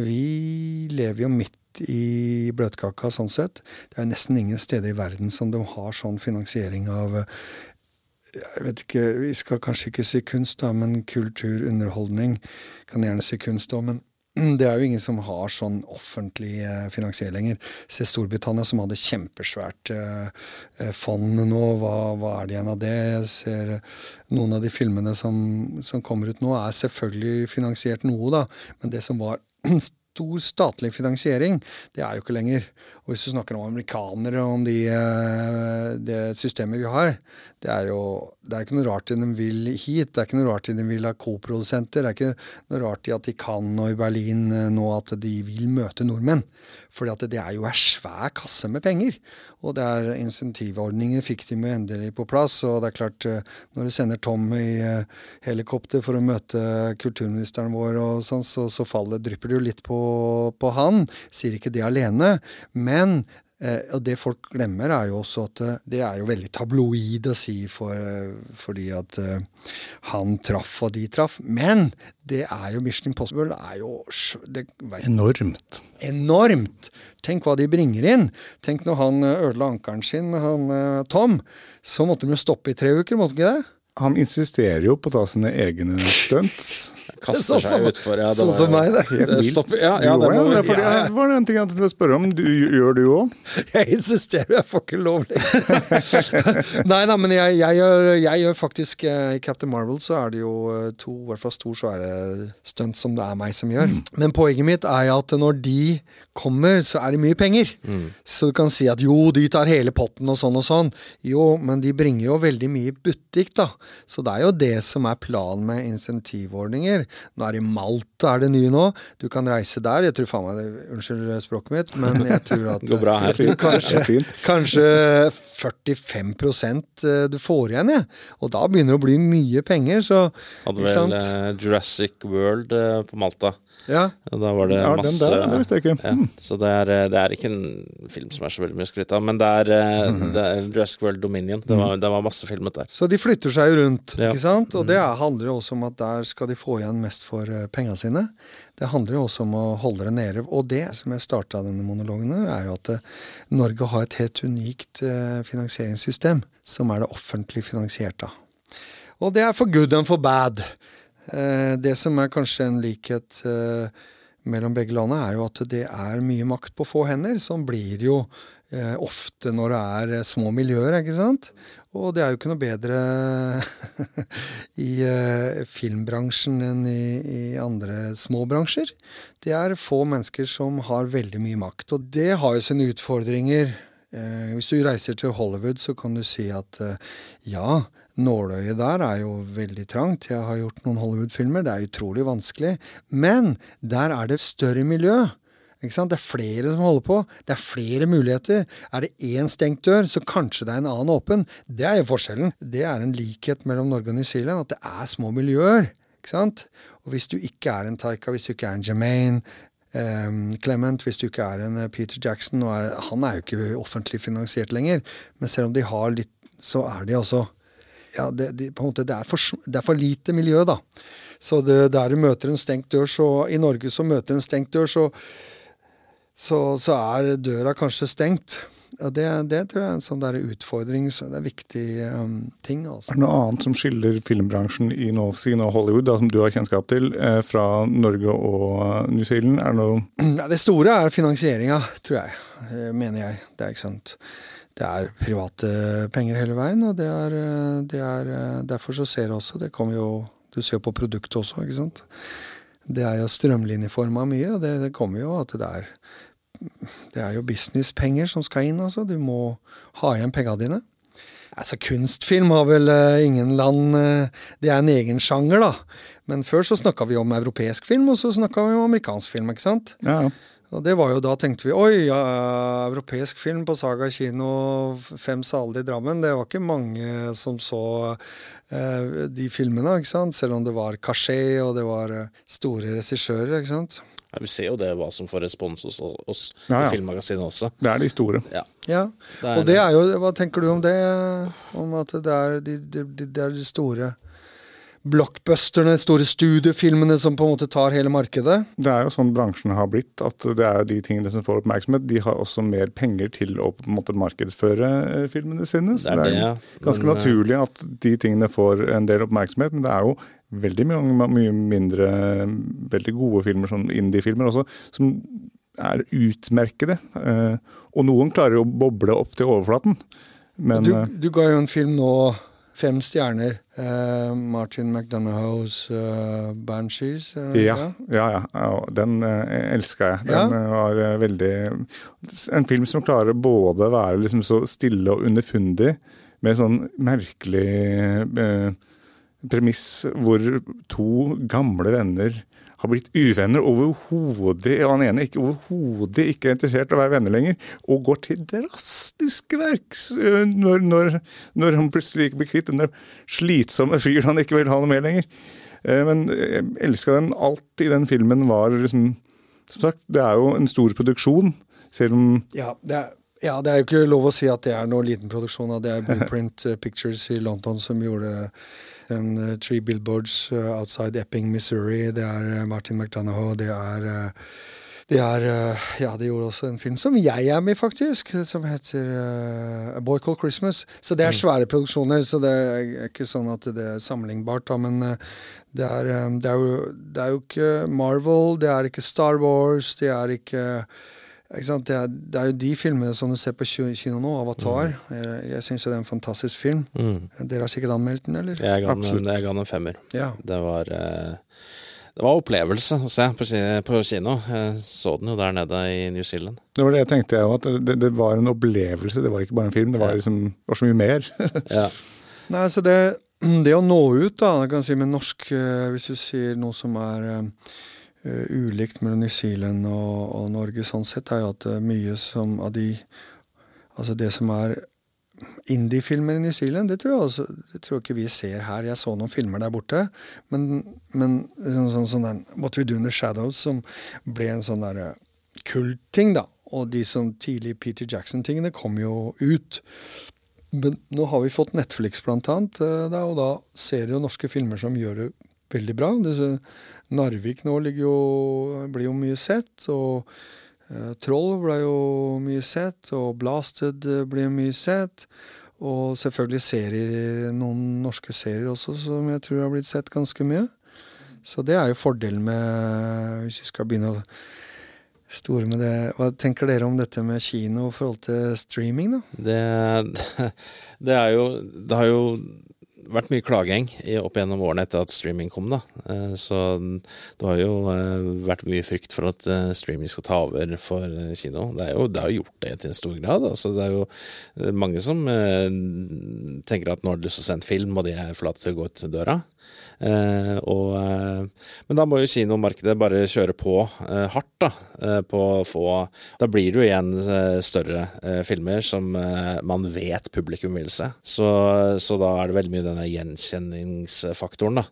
Vi lever jo midt i bløtkaka sånn sett. Det er nesten ingen steder i verden som de har sånn finansiering av eh, jeg vet ikke, Vi skal kanskje ikke si kunst, da, men kultur, underholdning. Kan gjerne si kunst òg, men det er jo ingen som har sånn offentlig eh, finansiering lenger. Se Storbritannia, som hadde kjempesvært eh, eh, fond nå. Hva, hva er det igjen av det? Jeg ser noen av de filmene som, som kommer ut nå, er selvfølgelig finansiert noe, da. Men det som var stor statlig finansiering, det er jo ikke lenger. Og hvis du snakker om amerikanere, og om de, eh, det systemet vi har, det er jo det er ikke noe rart i de vil hit. Det er ikke noe rart i de vil ha koprodusenter. Det er ikke noe rart at de kan og i Berlin eh, nå at de vil møte nordmenn. At det er jo en svær kasse med penger. Og det er insentivordninger fikk de med endelig på plass. Og det er klart, eh, når du sender Tom i helikopter for å møte kulturministeren vår og sånn, så, så faller, drypper det jo litt på, på han. Sier ikke det alene. Men Eh, og det folk glemmer, er jo også at eh, det er jo veldig tabloid å si for, eh, fordi at han traff og de traff. Men det er jo Mission Impossible er jo det, vet, Enormt. enormt. Tenk hva de bringer inn. Tenk når han ødela ankelen sin, han Tom, så måtte de jo stoppe i tre uker, måtte de ikke det? Han insisterer jo på å ta sine egne stunts. Kaster Sånn seg utfor. Ja, det sånn som meg, det. Helt vilt. Ja, ja, Jo, det ja, må, det er fordi, ja, ja. var en ting jeg tenkte å spørre om. Du, gjør du òg? Jeg insisterer, jeg får ikke lov lenger. Nei da, men jeg, jeg, gjør, jeg gjør faktisk eh, I Captain Marvel så er det jo eh, to i hvert fall stor svære stunt som det er meg som gjør. Men poenget mitt er at når de kommer, så er det mye penger. Så du kan si at jo, de tar hele potten og sånn og sånn. Jo, men de bringer jo veldig mye butikk, da. Så det er jo det som er planen med insentivordninger. Nå er det Malta er det nye nå. Du kan reise der. Jeg tror faen meg det, Unnskyld språket mitt, men jeg tror at Går bra her. kanskje, kanskje 45 eh, du får igjen, jeg. Og da begynner det å bli mye penger, så Hadde vel eh, Jurassic World eh, på Malta. Ja. Og da var det Ja, masse der, det visste jeg ikke. Ja, Mm. så det er, eh, det er ikke en film som er så veldig mye skryt av, men det er, mm. Mhm. det er Jurassic World Dominion. Det var, det var masse filmet der. Så de flytter seg jo rundt, Ja. ikke sant? Og det er, handler jo også om at der skal de få igjen mest for uh, penga sine. Det handler jo også om å holde det nede. Og det som jeg starta denne monologen med, er jo at eh, Norge har et helt unikt eh, finansieringssystem, som er det offentlig finansiert av. Og det er for good and for bad. Eh, det som er kanskje en likhet eh, mellom begge landene, er jo at det er mye makt på få hender. Sånn blir jo eh, ofte når det er små miljøer, ikke sant? Og det er jo ikke noe bedre i filmbransjen enn i, andre små bransjer. Det er få mennesker som har veldig mye makt, og det har jo sine utfordringer. Hvis du reiser til Hollywood, så kan du si at ja, nåløyet der er jo veldig trangt. Jeg har gjort noen Hollywood-filmer, det er utrolig vanskelig. Men der er det større miljø. Det er flere som holder på. Det er flere muligheter. Er det én stengt dør, så kanskje det er en annen åpen. Det er jo forskjellen. Det er en likhet mellom Norge og New Zealand, at det er små miljøer. Og hvis du ikke er en Taika, hvis du ikke er en Jermaine um, Clement, hvis du ikke er en eh, Peter Jackson er, Han er jo ikke offentlig finansiert lenger, men selv om de har litt, så er de også ja, det, de, på en måte, det, er for, det er for lite miljø, da. Så det, der du møter en stengt dør, så I Norge så møter en stengt dør, så, så, så er døra kanskje stengt. Ja, det, det tror jeg er en sånn der utfordring. Så det er viktig um, ting. altså. Er det noe annet som skiller filmbransjen i nå, og Hollywood, da, som du har kjennskap til, eh, fra Norge og New Zealand? Er det noe Ja, det store er finansieringa, tror jeg. eh, Mener jeg. Det er ikke sant. Det er private penger hele veien, og det er, eh, det er eh, Derfor så ser du også Det kommer jo Du ser jo på produktet også, ikke sant. Det er jo strømlinjeforma mye, og det, det kommer jo at det er Det er jo businesspenger som skal inn, altså. Du må ha igjen penga dine. Altså, kunstfilm har vel eh, ingen land Det er en egen sjanger, da. Men før så snakka vi om europeisk film, og så snakka vi om amerikansk film, ikke sant? Ja, ja. Og det var jo da tenkte vi oi, ja, europeisk film på Saga kino, Fem saler i Drammen. Det var ikke mange som så eh, de filmene, ikke sant? selv om det var Cachet og det var eh, store regissører. ikke sant? Ja, vi ser jo det hva som får respons hos oss Ja, ja. i Filmmagasinet også. Det er de store. Ja. Ja, Og det er jo Hva tenker du om det? Om at det er de, de, de, de er de store blockbusterne, store studiefilmene som på en måte tar hele markedet? Det er jo sånn bransjen har blitt, at det er de tingene som får oppmerksomhet. De har også mer penger til å på en måte markedsføre eh, filmene sine. Så Det er det ja. ganske Men, eh, naturlig at de tingene får en del oppmerksomhet. Men det er jo veldig mye, mye mindre veldig gode filmer, sånn indie-filmer også, som er utmerkede. Eh, Og noen klarer jo å boble opp til overflaten. Men du, du ga jo en film nå fem stjerner. Uh, Martin McDonagho's uh, 'Banshees'. er Ja, ja, ja, ja. Den uh, elska jeg. Den ja. var eh, veldig En film som klarer både å være liksom så stille og underfundig, med sånn merkelig eh, premiss hvor to gamle venner har blitt uvenner overhodet, og han ene ikke overhodet ikke er interessert i å være venner lenger, og går til drastiske verks øh, når, når, når han plutselig ikke blir kvitt den slitsomme fyren han ikke vil ha noe med lenger. Eh, Men jeg elska den. Alt i den filmen var liksom Som sagt, det er jo en stor produksjon, selv om Ja, det er, ja, det er jo ikke lov å si at det er noe liten produksjon. Det er Blueprint eh, Pictures i London som gjorde den eh, Three Billboards eh, Outside Epping, Missouri. Det er eh, Martin McDonagh, det er det er Ja, de gjorde også en film som jeg er med i, faktisk, som heter uh, A Boy Called Christmas. Så det er svære produksjoner, så det er ikke sånn at det er sammenlignbart, da, men det er, det, er jo, det er jo ikke Marvel, det er ikke Star Wars, det er ikke? Det, er, det er jo de filmene som du ser på kino nå, Avatar. Jeg, jeg syns det er en fantastisk film. Mm. Dere har sikkert anmeldt den, eller? Jeg ga den, jeg ga den en femmer. Ja. Det var eh, Det var opplevelse å se på, kino. Jeg så den jo der nede i New Zealand. Det var det jeg tenkte, jeg òg. At det, det var en opplevelse. Det var ikke bare en film. Det var, liksom, det var så mye mer. Ja. Nei, så det, det å nå ut, da, jeg kan si med norsk eh, Hvis du sier noe som er eh, ulikt mellom New Zealand og, og Norge sånn sett, er jo at eh, mye som av de Altså det som er Indie-filmer i New Zealand, det tror jeg også Det tror jeg ikke vi ser her. Jeg så noen filmer der borte, men, men sånn, sånn, sånn den What We Do In The Shadows, som ble en sånn derre kultting, da. Og de som tidlig Peter Jackson-tingene kom jo ut. Men nå har vi fått Netflix, blant annet, eh, og da ser jo norske filmer som gjør det veldig bra. Narvik nå jo, blir jo mye sett. og uh, Troll ble jo mye sett, og Blasted ble blir mye sett. Og selvfølgelig serier, noen norske serier også, som jeg tror har blitt sett ganske mye. Så det er jo fordelen med Hvis vi skal begynne å store med det Hva tenker dere om dette med kino i forhold til streaming, da? Det, det er jo Det har jo vært mye klaging opp gjennom årene etter at streaming kom, da. Eh, så det har jo eh, vært mye frykt for at eh, streaming skal ta over for kino. Det, jo, det har gjort det til en stor grad. Altså, det er jo mange som tenker at nå har de lyst til å se film, og de er forlatt til å gå ut døra. Eh, og, eh, men da må jo kinomarkedet bare kjøre på eh, hardt, da. på å få Da blir det jo igjen større filmer som man vet publikum vil se. Så, så da er det veldig mye denne gjenkjenningsfaktoren, da.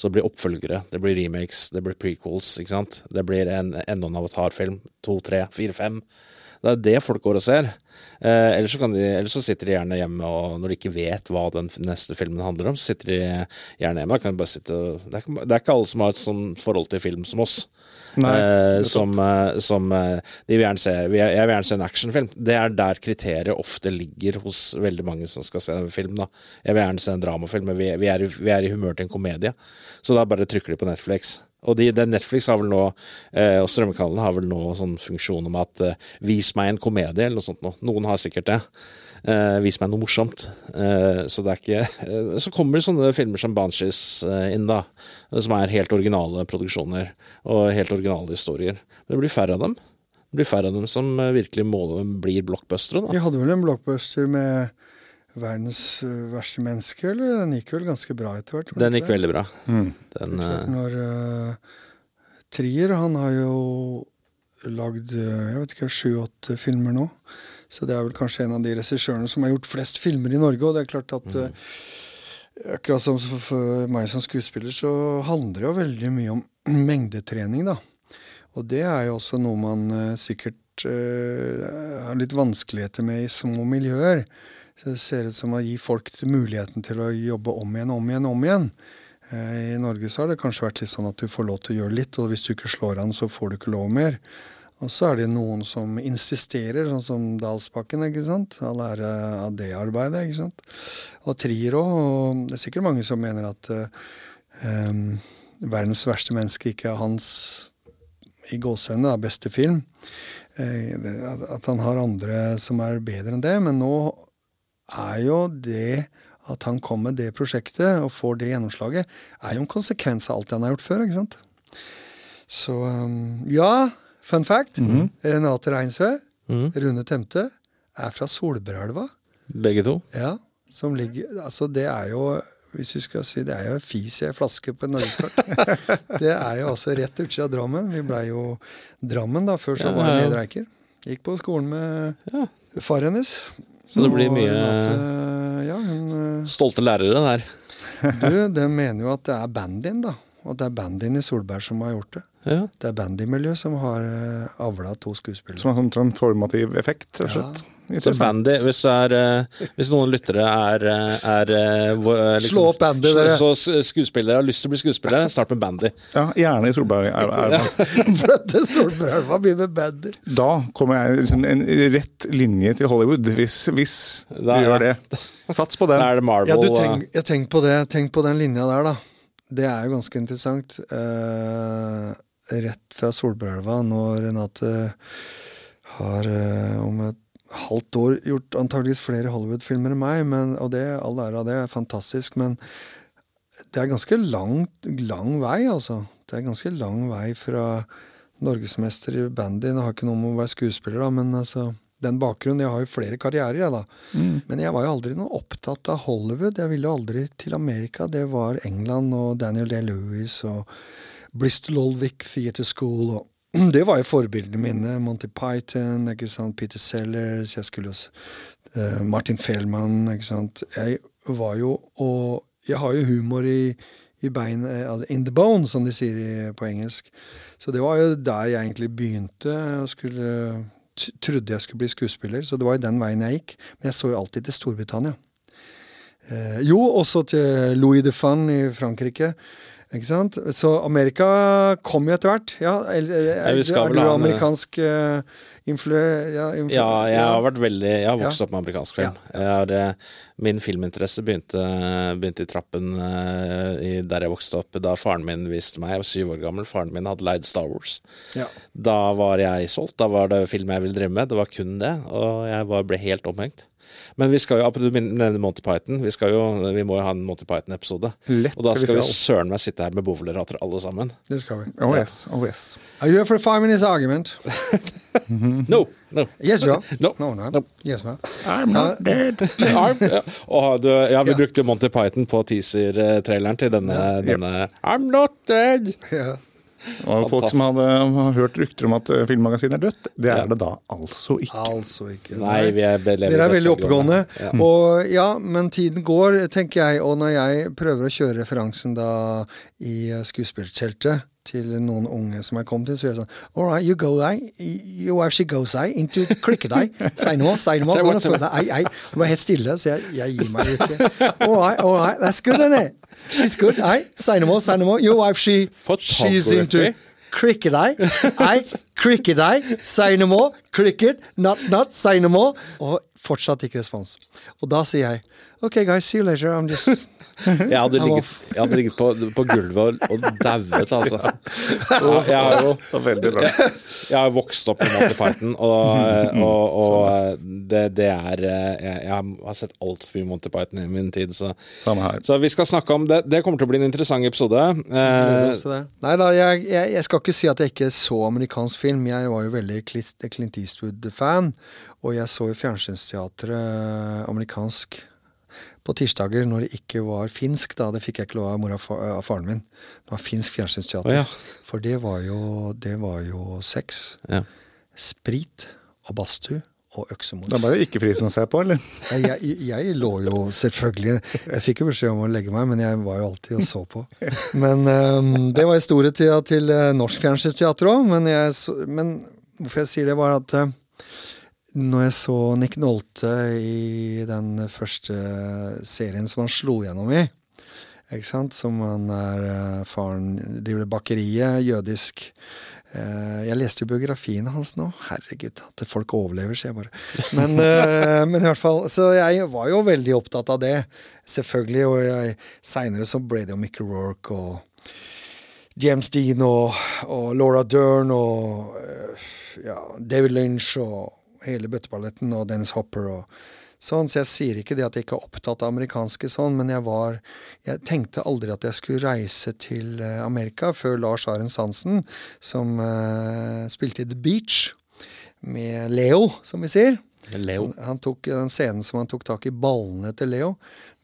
Så det blir oppfølgere, det blir remakes, det blir prequels, ikke sant. Det blir en, enda en avatarfilm. To, tre, fire, fem. Det er det folk går og ser. Eh, ellers, så de, ellers, så sitter de gjerne hjemme, og når de ikke vet hva den neste filmen handler om, så sitter de gjerne hjemme. Kan bare sitte, det, er, det er ikke alle som har et sånn forhold til film som oss. Nei, eh, som, eh, som eh, de vil gjerne se Jeg vil gjerne se en actionfilm. Det er der kriteriet ofte ligger hos veldig mange som skal se en film. da Jeg vil gjerne se en dramafilm, men vi, vi, er, vi er i humør til en komedie. Så da bare trykker de på Netflix. Og de, Netflix har vel nå, eh, og strømmekanalene har vel nå sånn funksjon om at eh, vis meg en komedie, eller noe sånt noe. Noen har sikkert det. Eh, vis meg noe morsomt. Eh, så det er ikke eh, Så kommer det sånne filmer som Banshees eh, inn, da. Som er helt originale produksjoner, og helt originale historier. Men det blir færre av dem. Det blir færre av dem som virkelig måler, blir blockbustere. da. Vi hadde vel en blockbuster med verdens eh, verste menneske, eller den gikk vel ganske bra etter hvert? Den gikk veldig bra. Mm. Den, uh... når uh, Trier, han har jo lagd jeg vet ikke, sju-åtte filmer nå. Så det er vel kanskje en av de regissørene som har gjort flest filmer i Norge. Og det er klart at mm. uh, akkurat som for meg som skuespiller, så handler det jo veldig mye om mengdetrening, da. Og det er jo også noe man sikkert har litt vanskeligheter med i små miljøer. Det ser ut som å gi folk muligheten til å jobbe om igjen, om igjen, om igjen. Eh, I Norge så har det kanskje vært litt sånn at du får lov til å gjøre litt, og hvis du ikke slår an, så får du ikke lov mer. Og så er det noen som insisterer, sånn som Dalsbakken, ikke sant. All ære av det arbeidet, ikke sant. Og Trier òg. Og det er sikkert mange som mener at um, verdens verste menneske ikke er hans i gåsehudene beste film. at han har andre som er bedre enn det. Men nå er jo det at han kom med det prosjektet og får det gjennomslaget, er jo en konsekvens av alt han har gjort før. ikke sant? Så um, ja, fun fact. Mm -hmm. Renate Reinsve, mm. Rune Temte, er fra Solbergelva. Begge to? Ja, som ligger Altså, det er jo hvis vi skal si, Det er jo en fis i ei flaske på et norgeskart. det er jo altså rett utsida av Drammen. Vi blei jo Drammen da, før så ja, var det Nedre Eiker. Gikk på skolen med ja. far hennes. Så det blir mye uh, ja, hun, uh, stolte lærere der. du, de mener jo at det er bandyen, da. Og det er bandyen i Solberg som har gjort det. Ja. Det er bandymiljøet som har uh, eh, avla to skuespillere. Som har sånn transformativ effekt, rett og slett. Ja. Så bandy, hvis, er, uh, hvis, noen lyttere er, er uh, liksom, Slå opp bandy, dere! Så skuespillere har lyst til å bli skuespillere, start med bandy. Ja, gjerne i Solbergelva. Fløtte Solbergelva med bandy. Da kommer jeg liksom en rett linje til Hollywood, hvis, hvis du gjør det. Sats på den. Da er det Marvel. Ja, du tenk, jeg tenk på det. Tenk på den linja der, da. Det er jo ganske interessant. Eh, rett fra Solbergelva, når Renate har eh, om et halvt år gjort antageligvis flere Hollywood-filmer enn meg, men, og det, all ære av det er fantastisk, men det er ganske lang, lang vei, altså. Det er ganske lang vei fra norgesmester i bandy. Nå har ikke noe med å være skuespiller, da, men altså den bakgrunnen. Jeg har jo flere karrierer, jeg, da. Mm. Men jeg var jo aldri noe opptatt av Hollywood. Jeg ville aldri til Amerika. Det var England og Daniel Day-Lewis og Bristol Old Vic Theatre School og Det var jo forbildene mine. Monty Python, ikke sant? Peter Sellers Jeg skulle også, eh, Martin Fehlmann, ikke sant. Jeg var jo Og jeg har jo humor i, i bein, eh, altså in the bone, som de sier på engelsk. Så det var jo der jeg egentlig begynte. Jeg skulle Trodde jeg skulle bli skuespiller, så det var jo den veien jeg gikk. Men jeg så jo alltid til Storbritannia. Eh, jo, også til Louis de Fan i Frankrike. Ikke sant? Så Amerika kom jo etter hvert. Ja, er, er, er du amerikansk uh, influ... Ja, influ Ja, jeg har vært veldig Jeg har vokst Ja. opp med amerikansk film. Har, eh, min filminteresse begynte, begynte i trappen eh, i, der jeg vokste opp, da faren min viste meg. Jeg var syv år gammel. Faren min hadde leid Star Wars. Ja. Da var jeg solgt. Da var det film jeg ville drive med. Det var kun det. Og jeg var, ble helt omhengt. Men vi skal jo, du nevner Monty Python, vi, skal jo, vi må jo ha en Monty Python-episode. Og da vi skal vi skal. søren meg sitte her med boffelerater alle sammen. Det skal vi. Oh yes, oh yes. Are you here for a five minutes argument? No! no. Yes, you are. No. No, no. No. Yes. I'm not dead. I'm, ja. Og du, ja, vi Ja. brukte Monty Python på teaser-traileren til denne, denne I'm not dead! Ja. Og folk som hadde har hørt rykter om at eh, Filmmagasinet er dødt, det er Ja. det da altså ikke. Altså ikke. Nei, vi er, Dere er veldig oppegående. Ja. Og ja, men tiden går, tenker jeg. Og når jeg prøver å kjøre referansen da i eh, skuespillerteltet til noen unge som er kommet inn, så gjør jeg sånn All right, you go, I. You actually goes, I. Into klikke I. Si noe, si noe. Nå for deg. I, I. Du var helt stille, så jeg, jeg gir meg ikke. All right, all right. That's good, isn't it? She's good. I. more. Say no more. Your wife, she, she's into Cricket, I. I. Cricket, I. Say no more. Cricket. Not, not. Say no more. Og fortsatt ikke respons. Og da sier jeg OK, guys, see you later. I'm just Jeg hadde ligget, jeg hadde ligget på, på gulvet og, og dauet, altså. Og jeg har jo jeg har vokst opp med Monty Python, og, og, og det, det er jeg, jeg har sett altfor mye Monty Python i min tid, så Samme her. Så vi skal snakke om det. Det kommer til å bli en interessant episode. Eh. Nei da, jeg, jeg, jeg skal ikke si at jeg ikke så amerikansk film. Jeg var jo veldig Clint Clint Eastwood-fan, og jeg så jo Fjernsynsteatret amerikansk på tirsdager når det ikke var finsk, da. Det fikk jeg ikke lov av mora fa- av faren min. Det var finsk fjernsynsteater. Oh, ja. For det var jo, det var jo sex, ja. sprit og badstue og øksemot. Det er bare ikke frisen å se på, eller? Jeg, jeg, jeg lå jo selvfølgelig Jeg fikk jo beskjed om å legge meg, men jeg var jo alltid og så på. Men um, det var historietida til uh, Norsk Fjernsynsteater òg. Men, men hvorfor jeg sier det, var at eh, når jeg så Nick Nolte i den første serien som han slo gjennom i, ikke sant, som han er eh, faren Driver bakeriet, jødisk Eh, jeg leste jo biografien hans nå. Herregud, at folk overlever, sier jeg bare. Men, eh, men i hvert fall, så jeg var jo veldig opptatt av det, selvfølgelig. Og seinere så ble det jo Mickey Rourke og James Dean og, og Laura Dern og ja, David Lynch og hele bøtteballetten og Dennis Hopper og sånn. Så jeg sier ikke det at jeg ikke er opptatt av amerikanske sånn, men jeg var Jeg tenkte aldri at jeg skulle reise til eh, Amerika før Lars Arens Hansen, som uh, spilte i The Beach med Leo, som vi sier. Leo. Han, han tok den scenen som han tok tak i ballene til Leo.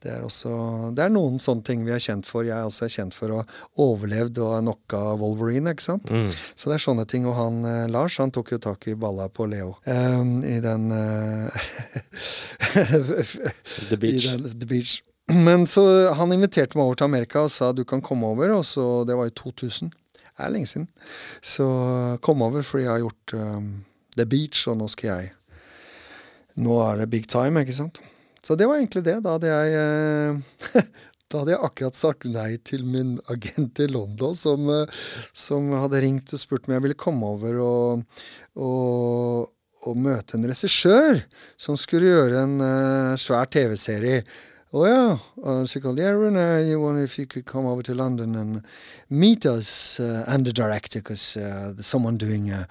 Det er, også, det er noen sånne ting vi er kjent for. Jeg er også kjent for å ha overlevd og knocka Wolverine, ikke sant. Så det er sånne ting. Og han eh, Lars, han tok jo tak i balla på Leo. um, I den uh, The Beach. I den, The Beach. Men så han inviterte meg over til Amerika og sa du kan komme over. Og så, det var i 2000. Det er lenge siden. Så kom over fordi jeg har gjort um, The Beach, og nå skal jeg Nå er det big time, ikke sant? Så det var egentlig det. Da hadde jeg eh, Da hadde jeg akkurat sagt nei til min agent i London, som, eh, som hadde ringt og spurt om jeg ville komme over og, og, og møte en regissør som skulle gjøre en eh, svær TV-serie. Å ja. Uh, she called, yeah, Rune, you wonder if you could come over to London and meet us uh, and the director, because uh, there's someone doing a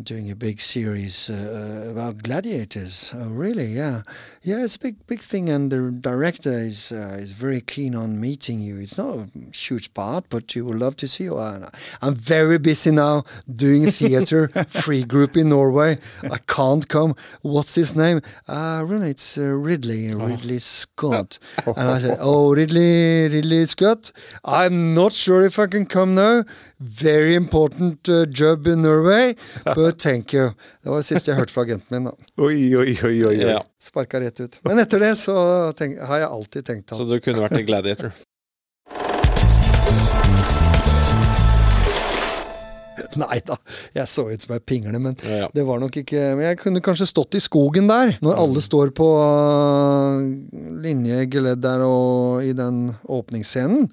doing a big series uh, about gladiators. Oh, really? Yeah, yeah. It's a big, big thing, and the director is uh, is very keen on meeting you. It's not a huge part, but you would love to see you. Uh, I'm very busy now doing theater free group in Norway. I can't come. What's his name? Uh, Rune, it's uh, Ridley, Ridley Scott. and I said, Oh, Ridley, Ridley Scott. I'm not sure if I can come now. Very important uh, job in Norway, but thank you. Det var det siste jeg hørte fra agenten min. da. Oi, oi, oi, oi. oi. Ja. Sparka rett ut. Men etter det så tenk, har jeg alltid tenkt Så du kunne vært en gladiator. Nei da, jeg så ut som ei pingle, men Ja, ja. det var nok ikke Men jeg kunne kanskje stått i skogen der, når Mm. alle står på uh, linje geledd der og i den åpningsscenen.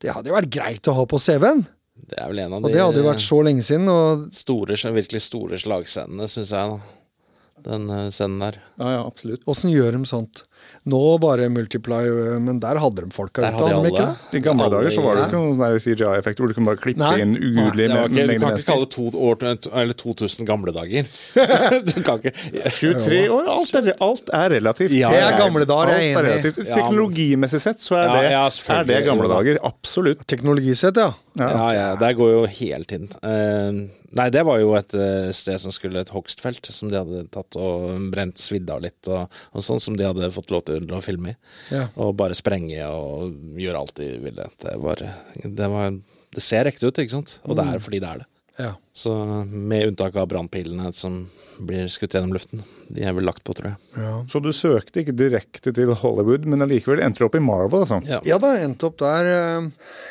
Det hadde jo vært greit å ha på CV-en, Det er vel en av og de det hadde jo vært så lenge siden. Og store, virkelig store slagscenene, syns jeg. da Den eh, scenen der. Ja, ja, absolutt. åssen gjør de sånt? Nå bare Multiply, men der hadde de folka ute, hadde de ikke det? I gamle Alle dager så var det ikke noen CGI-effekter hvor du kunne bare klippe Nei. inn ugudelig mengder mennesker. du kan ikke kalle det to år, eller 2000 gamle dager. du kan ikke 23 år, alt er, alt er relativt. Ja, Det er gamle dager, jeg er enig. Er Teknologimessig sett så er det, ja, er det gamle dager. Absolutt. Teknologisett, ja. Ja. Ja, ja, der går jo hele tiden. Uh, nei, det var jo et eh, sted som skulle et hogstfelt, som de hadde tatt og brent svidd av litt, og, og sånn som de hadde fått lov til å filme i. Ja. Og bare sprenge og gjøre alt de ville. Det var, det var Det ser ekte ut, ikke sant? Og det er fordi det er det. ja. Så med unntak av brannpilene som blir skutt gjennom luften. De er vel lagt på, tror jeg. ja. Så du søkte ikke direkte til Hollywood, men allikevel endte du opp i Marvel, altså? Ja. Ja da, endte opp der. eh,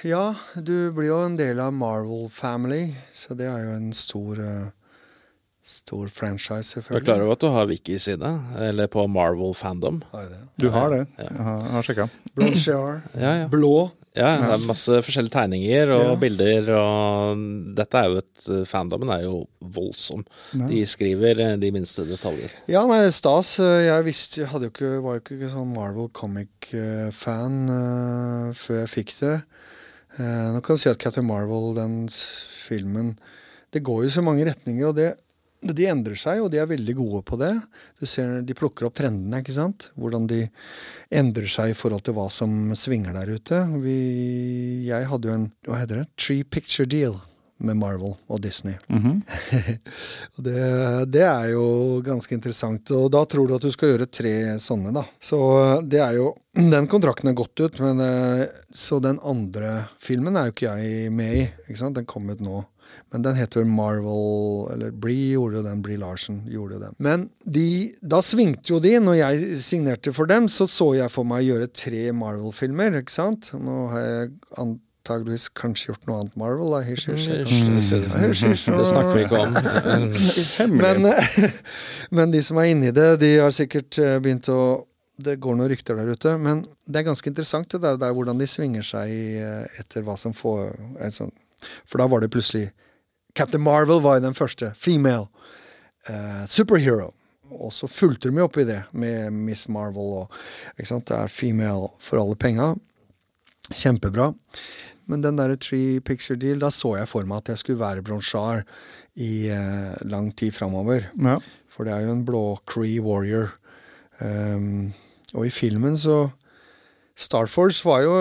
Ja, du blir jo en del av Marvel Family, så det er jo en stor eh, Stor franchise, selvfølgelig. Du er klar over at du har Wiki-side, eller på Marvel Fandom? Har det? Du har det? Ja. Jeg har, har sjekka. Ja, ja. blå. Ja, det er masse forskjellige tegninger og Ja. bilder, og dette er jo et Fandomen er jo voldsom. De skriver eh, de minste detaljer. Ja, nei, stas. Eh, Jeg visste, jeg hadde jo ikke, var jo ikke sånn Marvel comic-fan uh, før jeg fikk det. Uh, nå kan du si at Captain Marvel, den filmen Det går jo så mange retninger, og det, de endrer seg, og de er veldig gode på det. Du ser, De plukker opp trendene, ikke sant? Hvordan de endrer seg i forhold til hva som svinger der ute. Vi, jeg hadde jo en hva heter det, Tree Picture Deal med Marvel og Disney. Og det, det er jo ganske interessant. Og da tror du at du skal gjøre tre sånne, da. Så det er jo Den kontrakten er gått ut, men eh, Så den andre filmen er jo ikke jeg med i. ikke sant? Den kom ut nå. Men den heter Marvel Eller Blee gjorde den. Blee Larsen gjorde den. Men de, da svingte jo de. Når jeg signerte for dem, så så jeg for meg å gjøre tre Marvel-filmer, ikke sant? Nå har jeg antageligvis kanskje gjort noe annet Marvel. Da. Hysj, hysj, hysj. Hysj, hysj, Det snakker vi ikke om. Men, men de som er inni det, de har sikkert eh, begynt å Det går noen rykter der ute, men det er ganske interessant det der, der hvordan de svinger seg eh, etter hva som får en sånn For da var det plutselig Captain Marvel var jo den første female eh, superhero. Og så fulgte de opp i det med Miss Marvel og ikke sant? Det er female for alle penga. Kjempebra. Men den derre Tree Picture Deal, da så jeg for meg at jeg skulle være Bronchard i eh, lang tid framover. Ja. For det er jo en blå Cree Warrior. Um, og i filmen så Star Force var jo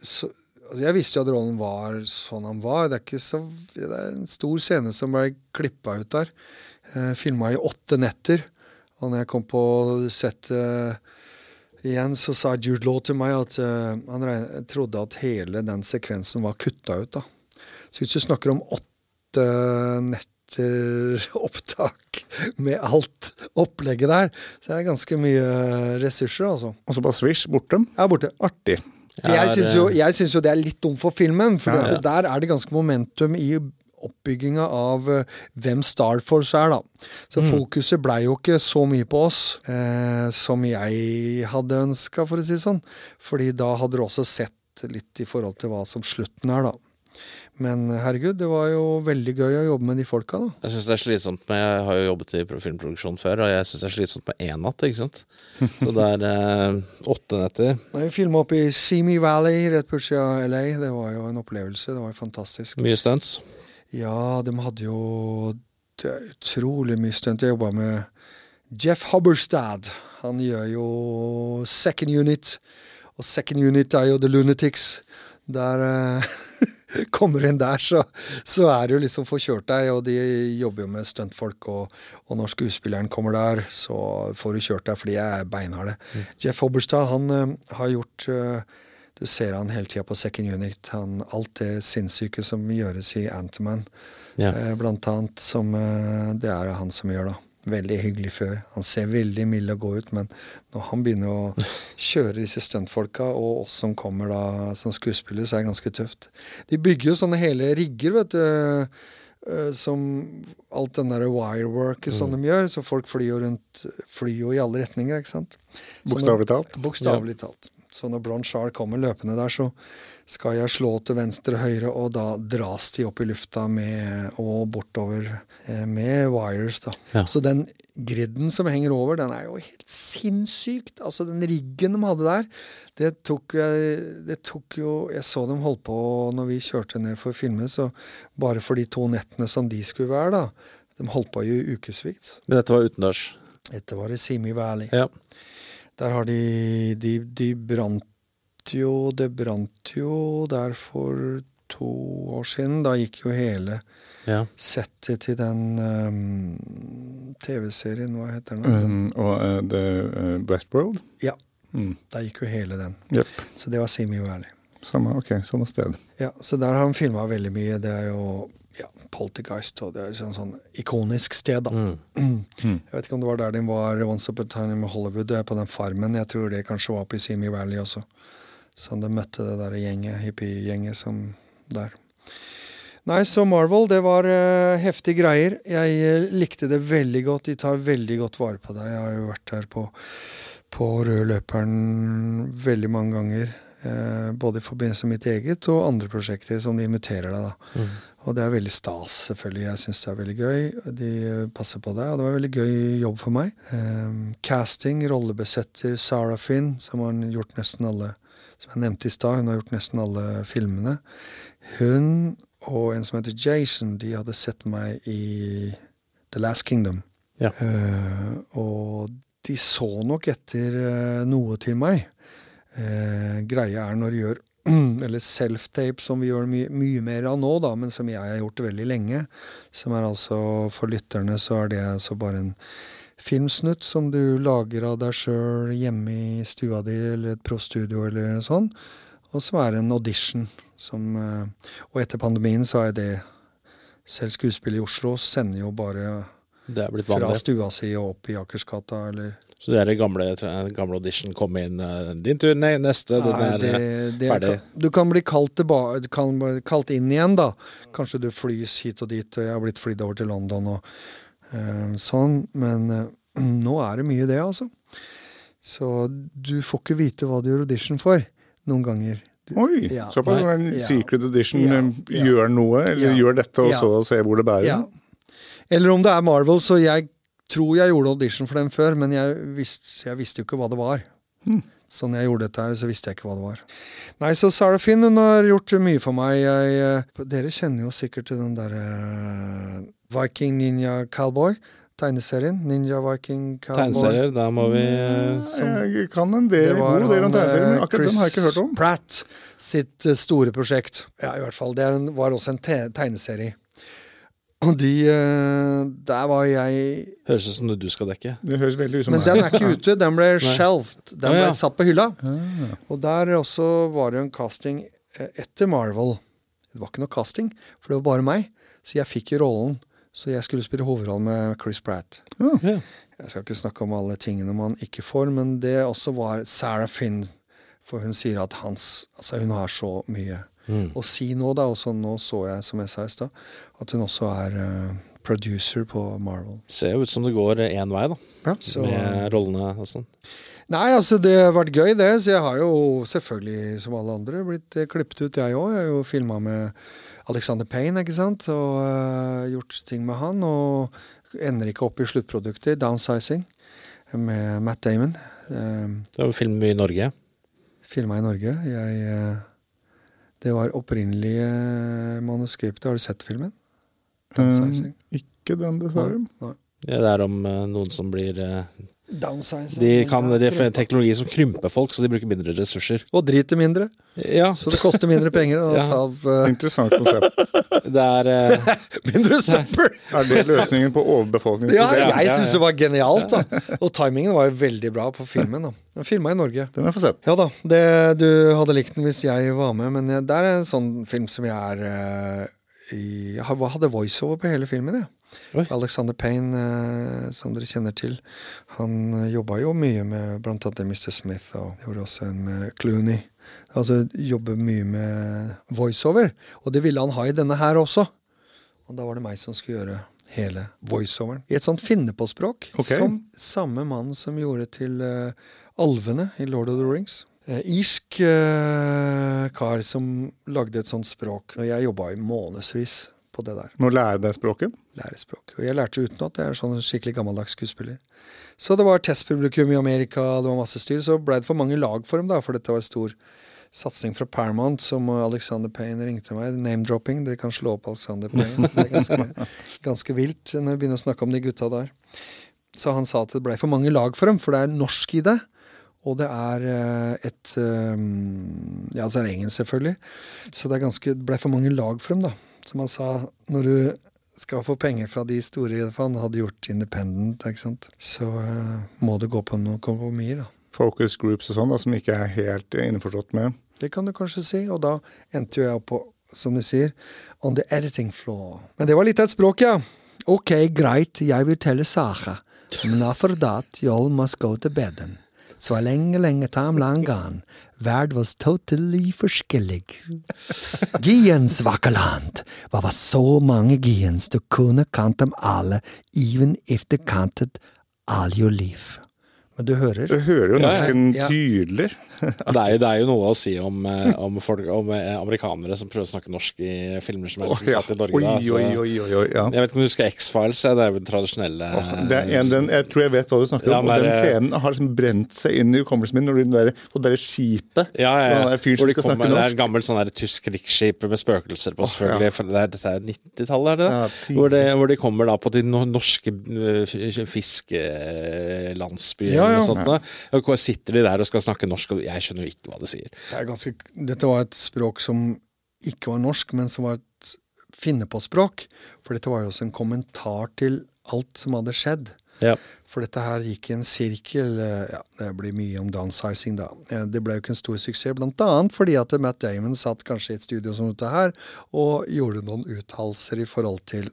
så, altså Jeg visste jo at rollen var sånn han var. Det er ikke så Det er en stor scene som ble klippa ut der. Eh, Filma i åtte netter. Og når jeg kom på settet igjen, så sa Jude Law til meg at eh, han trodde at hele den sekvensen var kutta ut. da. Så hvis du snakker om åtte netter opptak med alt opplegget der, så er det ganske mye ressurser, altså. Og så bare svisj, borte. Ja, er borte. Artig. Jeg syns jo, jo det er litt dumt for filmen, for Ja, ja. der er det ganske momentum i oppbygginga av eh, hvem Starforce er, da. Så Mm. fokuset blei jo ikke så mye på oss eh, som jeg hadde ønska, for å si det sånn. Fordi da hadde du også sett litt i forhold til hva som slutten er, da. Men herregud, det var jo veldig gøy å jobbe med de folka, da. Jeg synes det er slitsomt med Jeg har jo jobbet i pro- filmproduksjon før, og jeg syns det er slitsomt med én natt, ikke sant. Så det er eh, åtte netter. Vi filma oppe i Simi Valley rett på utsida av LA. Det var jo en opplevelse. Det var jo fantastisk. Mye stunts. Ja, de hadde jo utrolig mye stunt. Jeg jobba med Jeff Hubberstad. Han gjør jo Second Unit, og Second Unit er jo The Lunatics. Der eh, Kommer du inn der, så, så er du liksom få kjørt deg, og de jobber jo med stuntfolk, og, og når skuespilleren kommer der, så får du kjørt deg, fordi jeg er beinharde. Jeff Hobberstad, han eh, har gjort eh, Du ser han hele tida på second unit. Han, alt det sinnssyke som gjøres i Antiman, Ja. eh, blant annet, som det er han som gjør, da. Veldig hyggelig før. Han ser veldig mild og god ut, men når han begynner å kjøre disse stuntfolka, og oss som kommer da som skuespillere, så er det ganske tøft. De bygger jo sånne hele rigger, vet du. eh, Som alt den der wirework som de gjør. Så folk flyr jo rundt Flyr jo i alle retninger, ikke sant. Bokstavelig talt. Bokstavelig talt. Så når Bronchard kommer løpende der, så skal jeg slå til venstre og høyre, og da dras de opp i lufta med, og bortover eh, med wires, da. Ja. Så den griden som henger over, den er jo helt sinnssykt. Altså, den riggen de hadde der, det tok, eh, det tok jo Jeg så dem holdt på når vi kjørte ned for å filme, så bare for de to nettene som de skulle være, da. De holdt på i ukevis. Men dette var utendørs. Dette var i Simi Valley. Ja. Der har de De, de brant jo Det brant jo der for to år siden. Da gikk jo hele ja. settet til den um, TV-serien, hva heter den? den? Um, og uh, The eh, Westworld. Ja, Mm. da gikk jo hele den. Yep. Så det var Simi Valley. Samme, ok, samme sted. Ja, så der har han filma veldig mye. Det er jo ja, Poltergeist, og det er liksom sånn ikonisk sted, da. Mm. Jeg vet ikke om det var der den var Once Upon a Time in Hollywood, på den farmen. Jeg tror det kanskje var på Simi Valley også. Så de møtte det der gjenget, hippiegjenget som der. Nei, så Marvel, det var uh, heftige greier. Jeg eh, likte det veldig godt. De tar veldig godt vare på deg. Jeg har jo vært her på, på rød løperen veldig mange ganger. Uh, både i forbindelse med mitt eget og andre prosjekter som de inviterer deg. da. Mm. Og det er veldig stas, selvfølgelig. Jeg syns det er veldig gøy. De passer på deg, og det var veldig gøy jobb for meg. Um, casting, rollebesetter Sarah Finn, som har gjort nesten alle Som jeg nevnte i stad, hun har gjort nesten alle filmene. Hun og en som heter Jason, de hadde sett meg i The Last Kingdom. Ja. Uh, og de så nok etter uh, noe til meg. Uh, greia er når du gjør eller self-tape, som vi gjør mye, mye mer av nå, da, men som jeg har gjort veldig lenge. Som er altså, for lytterne, så er det altså bare en filmsnutt som du lager av deg sjøl hjemme i stua di, eller et proffstudio, eller sånt. Og som er en audition. Som, eh, og etter pandemien så er det Selv skuespillere i Oslo sender jo bare fra stua si og opp i Akersgata, eller Så det er det gamle, gamle audition. Kom inn, eh, din tur, nei, neste. Den Nei, er det, eh, det ferdig. Kan, du kan bli kalt, tilba- kan kalt inn igjen, da. Kanskje du flys hit og dit. og Jeg har blitt flydd over til London og eh, sånn. Men eh, nå er det mye det, altså. Så du får ikke vite hva du gjør audition for, noen ganger. Du, Oi, Ja, såpass. En ja. secret audition Ja, eh, ja. gjør noe, eller gjør dette, og så se hvor det bærer. Eller om det er Marvel, så jeg tror jeg gjorde audition for dem før, men jeg visste, jeg visste jo ikke hva det var. Hmm. Så når jeg gjorde dette her, så visste jeg ikke hva det var. Nei, så Sarah Finn hun har gjort mye for meg. Jeg, eh, dere kjenner jo sikkert til den derre Viking Ninja Cowboy. Tegneserien. Ninja Viking Cowboy. Tegneserier, da må vi eh, Som- Jeg kan en del, god del om han, tegneserier, men akkurat akkurat den har jeg ikke hørt om. Pratt sitt eh, store prosjekt. Ja, i hvert fall. Det en, var også en te tegneserie. Og de eh, Der var jeg Høres ut som det du skal dekke. Det høres veldig ut som Men den er ikke ute. Den ble shelved. Den ble ja. satt på hylla. Ah. Og der også var det en casting eh, etter Marvel. Det var ikke noe casting, for det var bare meg. Så jeg fikk jo rollen. Så jeg skulle spille hovedrollen med Chris Pratt. Ja. Jeg skal ikke snakke om alle tingene man ikke får, men det også var Sarah Finn. For hun sier at hans Altså, hun har så mye Mm. å si nå, da. Og så nå så jeg, som jeg sa i stad, at hun også er uh, producer på Marvel. Ser jo ut som det går én vei, da. Ja. Så Med rollene og sånn. Nei, altså det har vært gøy det, så jeg har jo selvfølgelig, som alle andre, blitt eh, klippet ut jeg òg. Jeg har jo filma med Alexander Payne, ikke sant, og uh, gjort ting med han. Og ender ikke opp i sluttproduktet, downsizing, med Matt Damon. Uh, Det var film i Norge. Filma i Norge. Jeg uh, Det var opprinnelige manuskriptet. Har du sett filmen? Downsizing? Ikke den, dessverre. Ja, det er om noen som blir. De kan, er teknologi som krymper folk, så de bruker mindre ressurser. Og driter mindre, Ja, så det koster mindre penger å Ja. ta av uh... Interessant konsept. det er uh... mindre søppel. Er det løsningen på overbefolkning? Ja, jeg syns det var genialt, da. Og timingen var jo veldig bra på filmen. da Den filma i Norge. Den har jeg fått sett. Ja da, det, du hadde likt den hvis jeg var med, men det er en sånn film som jeg er eh, i Jeg hadde voiceover på hele filmen, Ja. Oi. Alexander Payne, eh, som dere kjenner til, han uh, jobba jo mye med blant annet Mr. Smith, og gjorde også en med Clooney. Altså jobber mye med voiceover, og det ville han ha i denne her også. Og da var det meg som skulle gjøre hele voiceoveren. I et sånt finnepåspråk, Okay. som samme mann som gjorde til eh, alvene i Lord of the Rings. Eh, irsk eh, kar som lagde et sånt språk. Og jeg jobba i månedsvis på det der. Må lære deg språket. Lære språk. Og jeg lærte utenat. Jeg er sånn skikkelig gammeldags skuespiller. Så det var testpublikum i Amerika, det var masse styr. Så ble det for mange lag for dem, da, for dette var en stor satsing fra Paramount, som Alexander Payne ringte meg. Name-dropping. Dere kan slå opp Alexander Payne. Det er ganske, ganske vilt når vi begynner å snakke om de gutta der. Så han sa at det ble for mange lag for dem, for det er norsk i det. Og det er eh, et eh, Ja, så er det engelsk, selvfølgelig. Så det er ganske, ble for mange lag for dem, da. Som han sa, når du skal få penger fra de store For han hadde gjort Independent, ikke sant. Så eh, må du gå på noen kompromisser, da. Focus groups og sånn, da, som ikke er helt innforstått med. Det kan du kanskje si. Og da endte jo jeg opp på, som du sier, on the editing floor. Men det var litt av et språk, ja. Ok, greit, jeg vil telle saker. Men for that, you all must go to beden. Så lenge, lenge tam lang gone. Värld was totally forskjellig. Giens vakkerland. Hva var så mange giens du kunne kant dem alle, even if du kantet all your life. Men du hører? Du hører jo norsken ja. Ja. tydelig. Det er, jo, det er jo noe å si om, eh, om, folk, om eh, amerikanere som prøver å snakke norsk i filmer som er liksom satt i Norge. Oi, da, så-. Jeg vet ikke om du husker X-Files? Det er jo den tradisjonelle oh, Det er en, den, jeg tror jeg vet hva du snakker om. den og den scenen har liksom brent seg inn i hukommelsen min. Når den der, og det der skipet Ja, ja, ja. der Hvor som skal det er et gammelt sånn der tysk krigsskip med spøkelser på, selvfølgelig. selvfølgelig. ja. Dette er 90-tallet, er det? Ja, hvor, det hvor de kommer da på de norske fiskelandsbyene Ja, ja. og sånt. da. Og hvor sitter de der og skal snakke norsk, og jeg skjønner jo ikke hva det sier. Det er ganske, dette var et språk som ikke var norsk, men som var et finne-på-språk. For dette var jo også en kommentar til alt som hadde skjedd. Ja. For dette her gikk i en sirkel. eh, Ja, det blir mye om downsizing, da. Eh, Det ble jo ikke en stor suksess, blant annet fordi at Matt Damon satt kanskje i et studio som dette her, og gjorde noen uttalelser i forhold til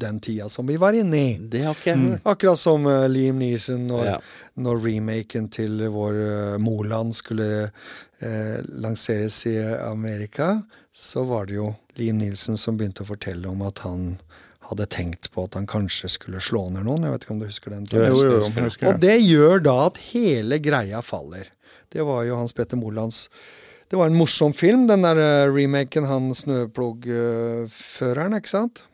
den tida som vi var inne i. Det har ikke jeg hørt. Akkurat som uh, Liam Neeson når, Ja. når remaken til vår uh, Moland skulle uh, lanseres i Amerika, så var det jo Liam Nielsen som begynte å fortelle om at han hadde tenkt på at han kanskje skulle slå ned noen. Jeg vet ikke om du husker den? Jo, Jo, jo, Og det gjør da at hele greia faller. Det var jo Hans Petter Molands Det var en morsom film, den der remaken, han snøplogføreren, ikke sant?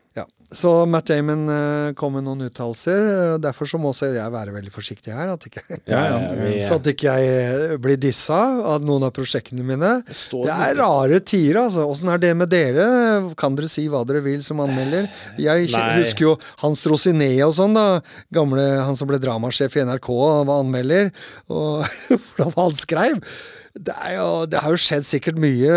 Så Matt Damon eh, kom med noen uttalelser. Derfor så må også jeg være veldig forsiktig her. At ikke, Ja, ja, vi- så at ikke jeg eh, blir dissa av noen av prosjektene mine. Det, Det er rare tider, altså. Åssen er det med dere? Kan dere si hva dere vil som anmelder? Jeg Nei. husker jo Hans Rosiné og sånn, da. Gamle, han som ble dramasjef i NRK, han var anmelder. Og hvordan han skrev. Det, er jo, det har jo skjedd sikkert mye.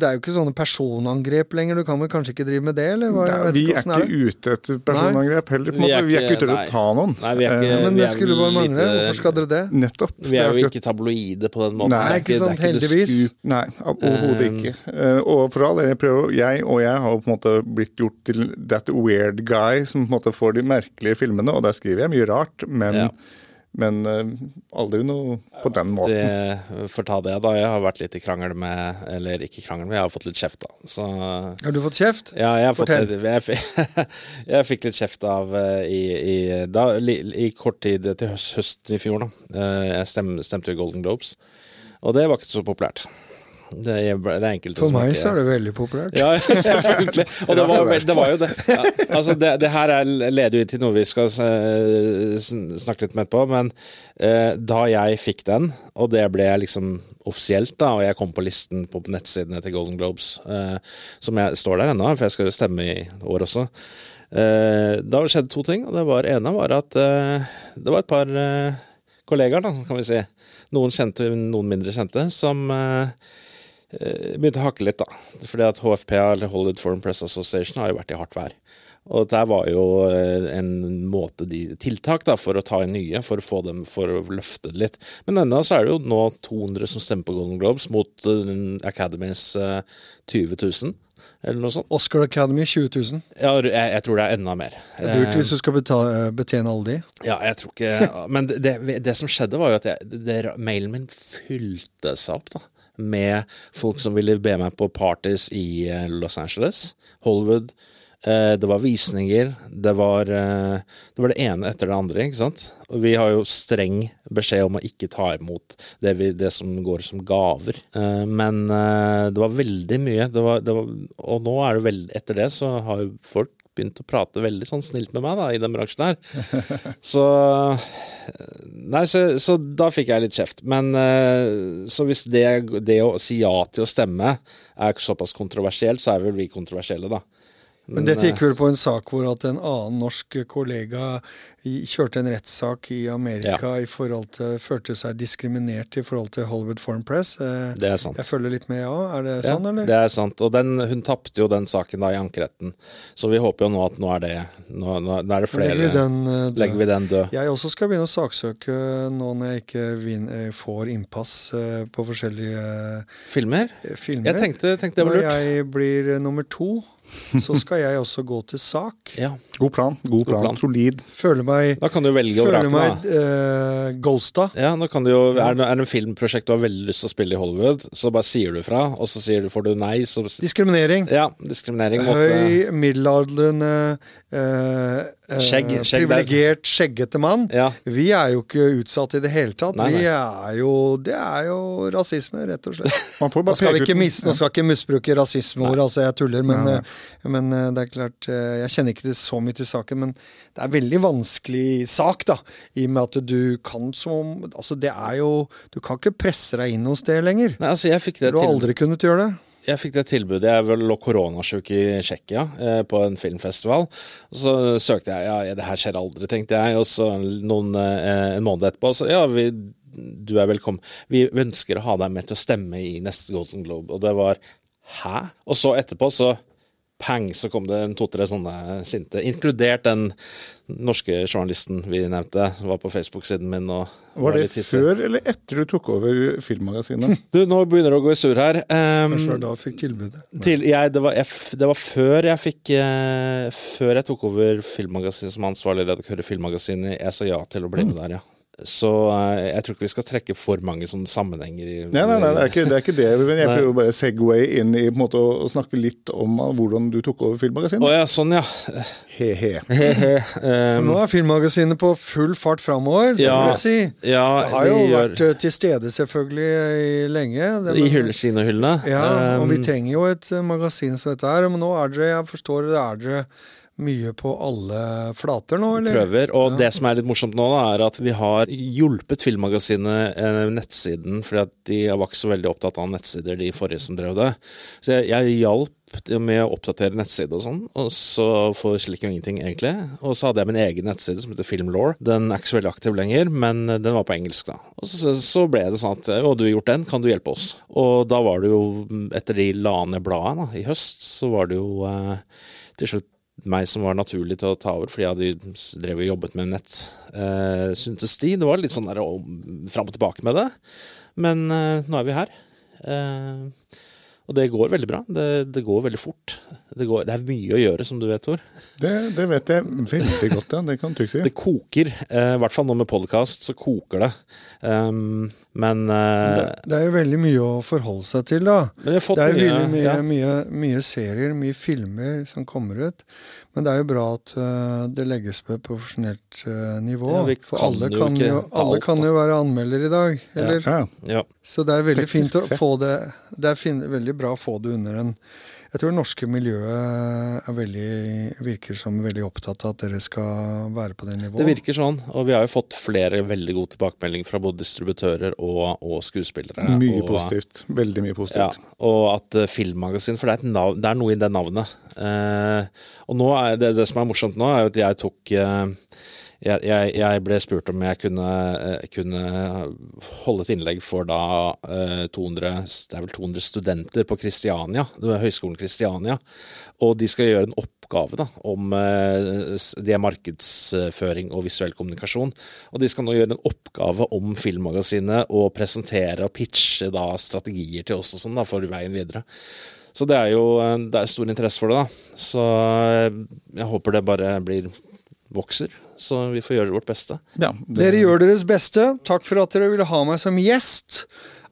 Det er jo ikke sånne personangrep lenger. Du kan vel kanskje ikke drive med det, eller? Hva, Nei, vi er hvordan ikke ute etter personangrep heller. På Vi er. Vi er ikke ute etter å ta noen. Nei, vi er ikke- Eh, Men det er skulle bare mangle. Hvorfor skal dere det? Nettopp. Vi er jo ikke tabloide på den måten. Nei, Det er ikke er sant, heldigvis. Nei, overhodet Um, ikke. Eh, og for all del, jeg prøver, jeg og jeg har på en måte blitt gjort til that weird guy som på en måte får de merkelige filmene, og der skriver jeg mye rart, men, Ja. Men eh, aldri noe på den måten. Det, for ta det, da. Jeg har vært litt i krangel med Eller ikke krangel, men jeg har fått litt kjeft, da. Så Har du fått kjeft? Ja, jeg har fått Fortell. litt, jeg, jeg fikk litt kjeft av eh, i, i, da, li, i kort tid til høst, høsten i fjor, da. Eh, Jeg stem, stemte jo Golden Globes, og det var ikke så populært. Det er, det er enkelte For meg ikke- så er det veldig populært. ja, selvfølgelig. Og det var, det var jo det. Ja, altså det, det her er, leder til noe vi skal eh, snakke litt med etterpå. Men eh, da jeg fikk den, og det ble liksom offisielt, da, og jeg kom på listen på nettsidene til Golden Globes, eh, som jeg står der ennå, for jeg skal stemme i år også, Eh, da skjedde to ting, og det var ene var at eh, det var et par eh, kollegaer, da, kan vi si, noen kjente, noen mindre kjente, som eh, eh, begynte å hakke litt, da. Fordi at HFP, eller Hollywood Foreign Press Association, har jo vært i hardt vær. Og det var jo eh, en måte de, tiltak da, for å ta inn nye, for å få dem, for å løfte det litt. Men ennå så er det jo nå 200 som stemmer på Golden Globes, mot eh, Academys eh, 20 000, eller noe sånt. Oscar Academy 20 000. Ja, jeg, jeg tror det er enda mer. Det er dyrt hvis du skal beta- betjene alle de. Ja, jeg tror ikke Men det, det, det som skjedde, var jo at jeg, det, mailen min fylte seg opp, da. Med folk som ville be meg på parties i eh, Los Angeles, Hollywood. Eh, det var visninger. Det var, eh, det var det ene etter det andre, ikke sant. Og vi har jo streng beskjed om å ikke ta imot det, vi, det som går som gaver. Men det var veldig mye. Det var, og nå er det veldig Etter det så har jo folk begynt å prate veldig sånn snilt med meg da, i den bransjen her. Så Nei, så, så da fikk jeg litt kjeft. Men eh, så hvis det, det å si ja til å stemme er såpass kontroversielt, så er vel vi kontroversielle, da. Men dette gikk vel på en sak hvor at en annen norsk kollega kjørte en rettssak i Amerika i forhold til Følte seg diskriminert i forhold til Hollywood Foreign Press. Eh, Det er sant. Jeg følger litt med, ja. Er det Ja, sånn, eller? Det er sant. Og den, hun tapte jo den saken da i ankeretten. Så vi håper jo nå at nå er det Nå, nå, er det flere legger vi den, eh, død. legger vi den død. Jeg også skal begynne å saksøke nå når jeg ikke vin, eh, får innpass eh, på forskjellige Filmer? eh, filmer. Jeg tenkte, tenkte det var lurt. Når jeg blir eh, nummer to, så skal jeg også gå til sak. Ja. God plan. God plan. plan. Solid. Føler meg, Da kan du velge å vrake, meg eh, ghosta. Ja, nå kan du jo, er, det, er det en filmprosjekt du har veldig lyst til å spille i Hollywood, så bare sier du fra, og så sier du, får du nei, så Diskriminering. Ja, diskriminering måtte Høy, middelaldrende, uh, eh, Skjegg- skjegg privilegert, skjeggete mann. Ja. Vi er jo ikke utsatt i det hele tatt. Nei, nei. Vi er jo, det er jo rasisme, rett og slett. Man får Nå skal vi ikke, mis, ja. skal ikke misbruke rasismeord, altså jeg tuller, men, Nei, nei. eh, men eh, det er klart eh, Jeg kjenner ikke det så mye til saken, men det er veldig vanskelig sak, da. I og med at du kan som Altså, det er jo Du kan ikke presse deg inn hos det lenger. Nei, altså, jeg fikk det Du har aldri kunnet gjøre det. Jeg fikk det tilbudet. Jeg lå koronasjuk i Tsjekkia eh, på en filmfestival. Og så søkte jeg ja, ja, det her skjer aldri, tenkte jeg. Og så noen, eh, en måned etterpå så ja, vi, du er velkommen. Vi ønsker å ha deg med til å stemme i neste Golden Globe. Og det var hæ? Og så etterpå så pang, så kom det en to-tre sånne sinte. Inkludert den norske journalisten vi nevnte, som var på Facebook-siden min. og Var det litt før eller etter du tok over Filmmagasinet? Du, nå begynner det å gå i surr her. Um, Kanskje det var da fikk tilbudet. til, jeg, det, var, jeg, det var før jeg fikk uh, Før jeg tok over Filmmagasinet som ansvarlig redaktør i Filmmagasinet, jeg sa ja til å bli med der, ja. Så eh, jeg tror ikke vi skal trekke for mange sånne sammenhenger i Nei, nei, nei, det er ikke det. Er ikke det men jeg prøver bare segway inn i på en måte, å, snakke litt om uh, hvordan du tok over Å Filmmagasinet. ja, sånn, ja. He-he. Um, Nå er Filmmagasinet på full fart framover, det ja, vil jeg si. ja, Det har jo gjør vært eh, til stede selvfølgelig i lenge. Det, I hyller, sine hyllene. Ja, og vi trenger jo et eh, magasin som dette her. Men nå er dere, jeg forstår det, er dere mye på alle flater nå, eller? prøver. Og det som er litt morsomt nå, da, er at vi har hjulpet Filmmagasinet, eh, nettsiden, fordi at de var ikke så veldig opptatt av nettsider, de forrige som drev det. Så jeg, jeg hjalp med å oppdatere nettside og sånn, og så for slik og ingenting, egentlig. Og så hadde jeg min egen nettside som heter Filmlaw. Den er ikke så veldig aktiv lenger, men den var på engelsk, da. Og så, så ble det sånn at å, du har gjort den, kan du hjelpe oss? Og da var det jo, etter de la ned bladet i høst, så var det jo eh, til slutt meg som var naturlig til å ta over, fordi jeg hadde drevet og jobbet med nett, eh, syntes de. Det var litt sånn der om- fram og tilbake med det. Men eh, nå er vi her. Eh, og det går veldig bra. Det, det går veldig fort. Det, går, det er mye å gjøre, som du vet, Tor. Det, det vet jeg veldig godt, ja. Det kan du ikke si. Det koker. eh, I hvert fall nå med podkast, så koker det. Um, men eh, Det, det er jo veldig mye å forholde seg til, da. Men har fått Det er jo mye, mye, ja. mye, mye serier, mye filmer som kommer ut. Men det er jo bra at eh, det legges på et profesjonelt eh, nivå. Ja, For kan alle jo kan jo, alle alt, kan jo være anmelder i dag. Eller? Ja. ja. Så det er veldig Teknisk fint å sett. få det Det er fin, veldig bra å få det under en, Jeg tror det norske miljøet er veldig, virker som veldig opptatt av at dere skal være på det nivået. Det virker sånn, og vi har jo fått flere veldig gode tilbakemeldinger fra både distributører og, og skuespillere. Mye og, positivt. Veldig mye Ja, positivt. og at uh, filmmagasin For det er, et navn, det er noe i det navnet. Uh, og nå er det, det som er morsomt nå, er jo at jeg tok eh, jeg, jeg, ble spurt om jeg kunne, eh, kunne holde et innlegg for da eh, 200, det er vel 200 studenter på Kristiania, Høgskolen Kristiania. Og de skal gjøre en oppgave da, om eh, det er markedsføring og visuell kommunikasjon. Og de skal nå gjøre en oppgave om Filmmagasinet og presentere og pitche da strategier til oss og sånn da, for veien videre. Så det er jo eh, det er stor interesse for det, da. Så eh, jeg håper det bare blir vokser, så vi får gjøre vårt beste. Ja, det, Dere gjør deres beste. Takk for at dere ville ha meg som gjest.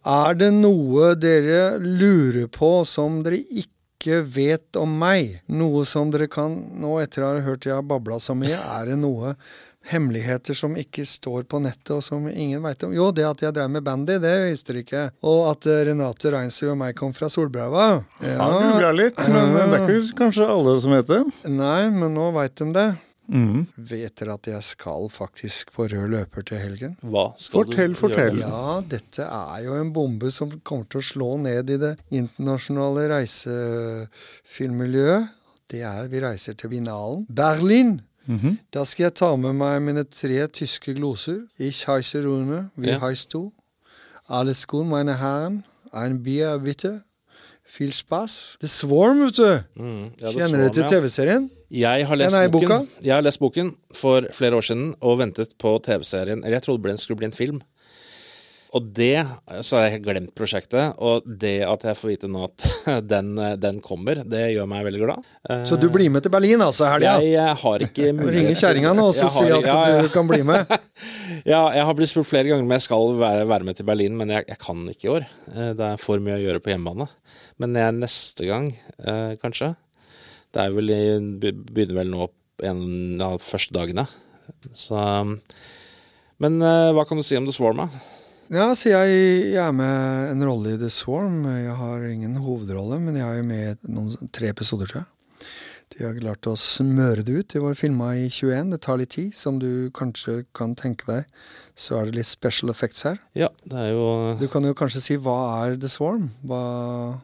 Er det noe dere lurer på som dere ikke vet om meg? Noe som dere kan Nå etter å ha hørt jeg har babla så mye, er det noe hemmeligheter som ikke står på nettet, og som ingen veit om? Jo, det at jeg drev med bandy, det visste dere ikke. Og at eh, Renate Reinsrud og meg kom fra Solbraua. Ja, ja litt, men det er ikke kanskje alle som vet det. Nei, men nå veit de det. Vet dere at jeg skal faktisk på rød løper til helgen? Hva skal Fortell, du fortell. gjøre? Ja, dette er jo en bombe som kommer til å slå ned i det internasjonale reisefilmmiljøet. Det er Vi reiser til Vinalen. Berlin! Mhm. Da skal jeg ta med meg mine tre tyske gloser. Ich heiße Rune. Wie Ja. heißt du? Alles gut, meine Herren. Ein Bier, bitte. Viel Spass. The Swarm, vet du. Mm, ja, Kjenner du til. TV-serien? Jeg har lest er boken. Jeg har lest boken for flere år siden og ventet på TV-serien. Eller jeg trodde det skulle bli en film. Og det, så har jeg glemt prosjektet. Og det at jeg får vite nå at den, den kommer, det gjør meg veldig glad. Så du blir med til Berlin, altså, helga? Jeg, jeg har ikke mulighet Ringe kjerringa nå og så si at ja, ja. du kan bli med. Ja, jeg har blitt spurt flere ganger om jeg skal være, være med til Berlin, men jeg, jeg kan ikke i år. Eh, Det er for mye å gjøre på hjemmebane. Men jeg neste gang, eh, kanskje. Det er vel i, begynner vel nå opp en av de første dagene. Så Men eh, hva kan du si om The Swarm, da? Ja, så jeg, jeg er med en rolle i The Swarm. Jeg har ingen hovedrolle, men jeg er jo med i noen, tre episoder, tror jeg. De har klart å smøre det ut. De var filma i 21. Det tar litt tid, som du kanskje kan tenke deg. Så er det litt special effects her. Ja, det er jo Du kan jo kanskje si hva er The Swarm? Hva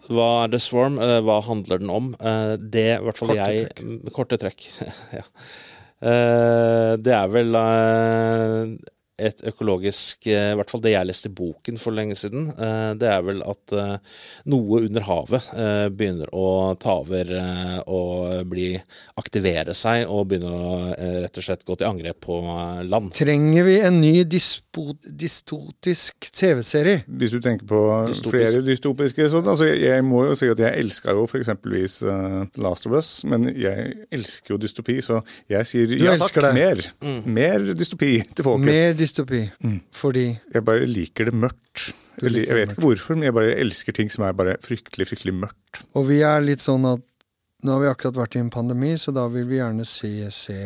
Hva er The Swarm? Eh, Hva handler den om? Eh, Det, i hvert fall Korte jeg trekk. Korte trekk. ja. Eh, Det er vel eh, et økologisk eh, I hvert fall det jeg leste i boken for lenge siden. eh, Det er vel at eh, noe under havet begynner å ta over og bli aktivere seg og begynne å rett og slett gå til angrep på land. Trenger vi en ny dispo, dystotisk TV-serie? Hvis du tenker på Dystopisk. flere dystopiske sånn, altså jeg, jeg må jo si at jeg elska jo for eksempelvis uh, Last of Us, men jeg elsker jo dystopi, så jeg sier Du ja takk, det. mer. Mer dystopi til folket. Mer dystopi. Fordi Jeg bare liker det mørkt. Liker jeg vet ikke hvorfor, men jeg bare elsker ting som er bare fryktelig, fryktelig mørkt. Og vi er litt sånn at nå har vi akkurat vært i en pandemi, så da vil vi gjerne se, se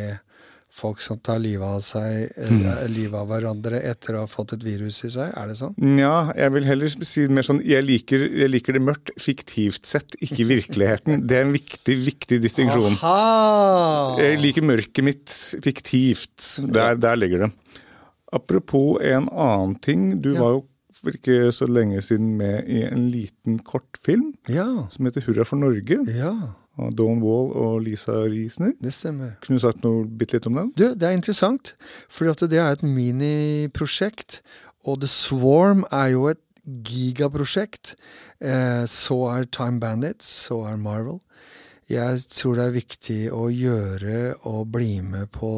folk som tar livet av seg, eller livet av hverandre etter å ha fått et virus i seg. Er det sånn? Nja, jeg vil heller si mer sånn jeg liker, jeg liker det mørkt fiktivt sett, ikke virkeligheten. Det er en viktig, viktig distinksjon. Jeg liker mørket mitt fiktivt. Der, der ligger det. Apropos en annen ting. Du Ja. var jo for ikke så lenge siden med i en liten kortfilm Ja. som heter 'Hurra for Norge'. Ja, Av Dawn Wall og Lisa Riesner. det stemmer. Kunne du sagt noe bitte litt om den? Du, det er interessant, For det er et miniprosjekt, og The Swarm er jo et gigaprosjekt. Eh, så er Time Bandits, så er Marvel. Jeg tror det er viktig å gjøre og bli med på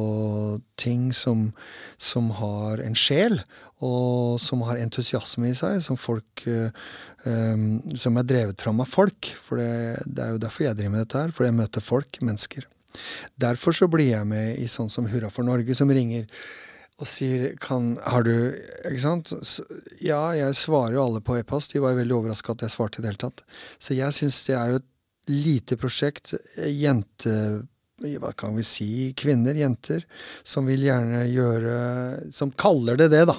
ting som, som har en sjel, og som har entusiasme i seg, som folk um, Som er drevet fram av folk. For det, det er jo derfor jeg driver med dette her, fordi jeg møter folk, mennesker. Derfor så blir jeg med i sånn som Hurra for Norge, som ringer og sier kan, Har du Ikke sant? Ja, jeg svarer jo alle på e-post. De var jo veldig overraska at jeg svarte i det hele tatt. Så jeg syns det er jo et lite prosjekt. Jente hva kan vi si, kvinner, jenter, som vil gjerne gjøre Som kaller det det, da.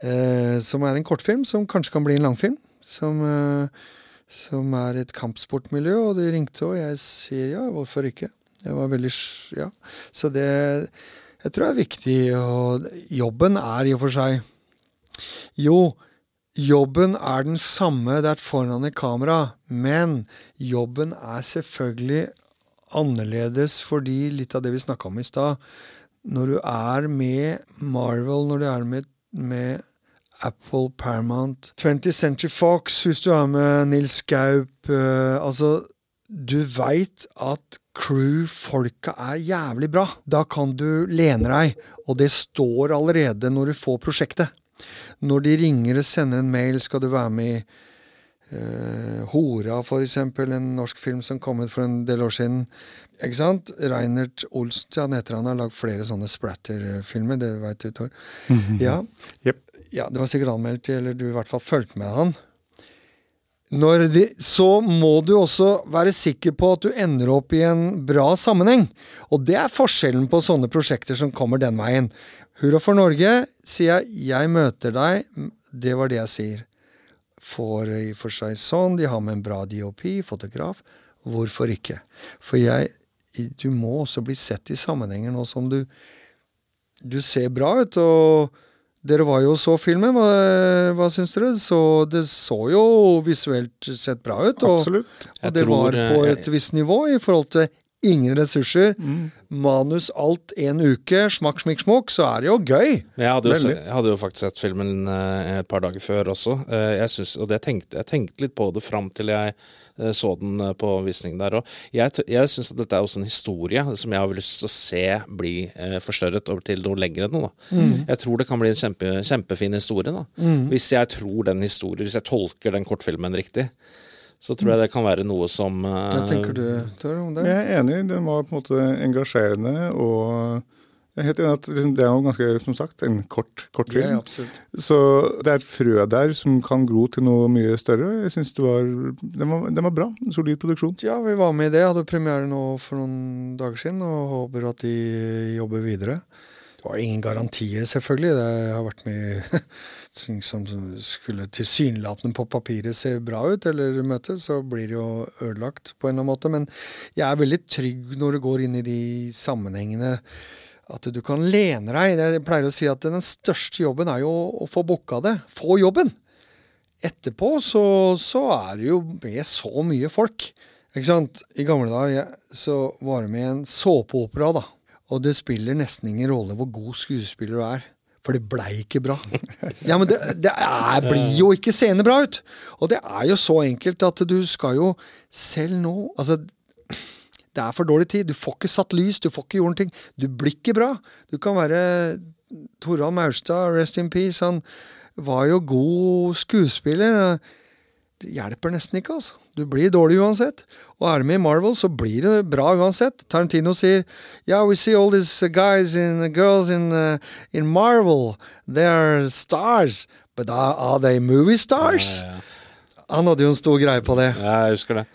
Eh, som er en kortfilm, som kanskje kan bli en langfilm. Som, eh, som er et kampsportmiljø, og de ringte, og jeg sier ja, hvorfor ikke? Jeg var veldig Ja. Så det Jeg tror det er viktig, og jobben er i og for seg Jo, jobben er den samme der foran et kamera, men jobben er selvfølgelig annerledes fordi litt av det vi snakka om i stad Når du er med Marvel, når du er med, med Apple, Paramount 20th Century Fox, hvis du er med Nils Gaup øh, Altså, du veit at crew-folka er jævlig bra. Da kan du lene deg, og det står allerede når du får prosjektet. Når de ringer og sender en mail, skal du være med i uh, Hora, for eksempel, en norsk film som kom ut for en del år siden. Ikke sant? Reinert Olsen, han heter han, har lagd flere sånne splatter-filmer, det veit du, Tor. Ja. Yep. ja, du har sikkert anmeldt, eller du i hvert fall fulgt med han. De, så må du også være sikker på at du ender opp i en bra sammenheng. Og det er forskjellen på sånne prosjekter som kommer den veien. Hurra for Norge, sier jeg. Jeg møter deg. Det var det jeg sier. For i og for seg sånn. De har med en bra DOP, fotograf. Hvorfor ikke? For jeg Du må også bli sett i sammenhenger nå som du Du ser bra ut, og dere var jo og så filmen. Hva, hva syns dere? Så det så jo visuelt sett bra ut. Og, Absolutt. og det tror, var på eh, et visst nivå i forhold til ingen ressurser. Mm. Manus alt en uke, smakk, smikk, smokk, så er det jo gøy. Jeg hadde, jo, se- jeg hadde jo faktisk sett filmen eh, et par dager før også. Eh, jeg synes, og det tenkte, jeg tenkte litt på det fram til jeg eh, så den eh, på visning der òg. Jeg, jeg syns at dette er også en historie som jeg har lyst til å se bli eh, forstørret over til noe lengre noe. Da. Jeg tror det kan bli en kjempe, kjempefin historie. Da. Hvis jeg tror den historien, hvis jeg tolker den kortfilmen riktig, så tror jeg det kan være noe som eh, Hva tenker du, Tør, om det? Jeg er enig, den var på en måte engasjerende, og jeg er helt enig at liksom, det er jo ganske, som sagt, en kort, kort film. Ja. Så det er et frø der som kan gro til noe mye større. Jeg synes det var, den var, den var bra. En solid produksjon. Ja, vi var med i det. Hadde premiere nå for noen dager siden, og håper at de jobber videre. Det var ingen garantier, selvfølgelig. Det har vært mye ting som skulle tilsynelatende på papiret se bra ut, eller møtes, så blir det jo ødelagt på en eller annen måte. Men jeg er veldig trygg når du går inn i de sammenhengene. At du kan lene deg. Jeg pleier å si at den største jobben er jo å få booka det. Få jobben! Etterpå så, så er det jo med så mye folk. Ikke sant? I gamle dager så var det med en såpeopera, da. Og det spiller nesten ingen rolle hvor god skuespiller du er. For det blei ikke bra. Ja, men det, det er, blir jo ikke seende bra ut. Og det er jo så enkelt at du skal jo selv nå Altså, det er for dårlig tid. Du får ikke satt lys, du får ikke gjort ting. Du blir ikke bra. Du kan være Torald Maurstad, rest in peace. Han var jo god skuespiller. Det hjelper nesten ikke, altså. Du blir dårlig uansett. Og er du med i Marvel, så blir det bra uansett. Tarantino sier Yeah, we see all these guys and girls in, uh, in Marvel. They're stars. But are, are they movie stars? Ja, ja. Han hadde jo en stor greie på det. Ja, jeg husker det.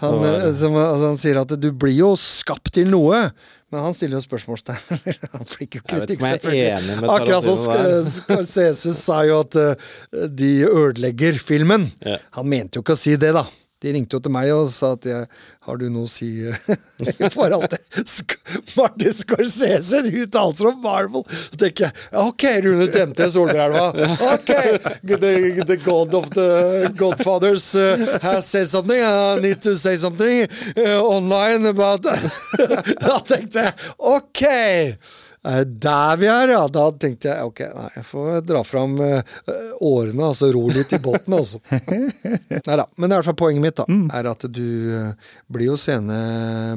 Han, Det var- eh, som, altså, han sier at du blir jo skapt til noe. Men han stiller jo spørsmålstegn. han blir ikke kritikk, selvfølgelig. Akkurat som Tarantino Scorsese sa jo at uh, de ødelegger filmen. Ja. Han mente jo ikke å si det, da. De ringte jo til meg og sa at jeg, har du noe å si eh, i forhold til Sk Martin Scorsese uttalelser om Marvel? Så tenker jeg ok, Rune Temte Solbrelva. Ok, the, the god of the Godfathers uh, has said something. I need to say something uh, online about Da tenkte jeg ok! Er det der vi er, ja? Da tenkte jeg ok, nei, jeg får dra fram eh, årene, altså ro litt i båten, altså. Nei da. Men det er i hvert fall poenget mitt, da. Er at du eh, blir jo seende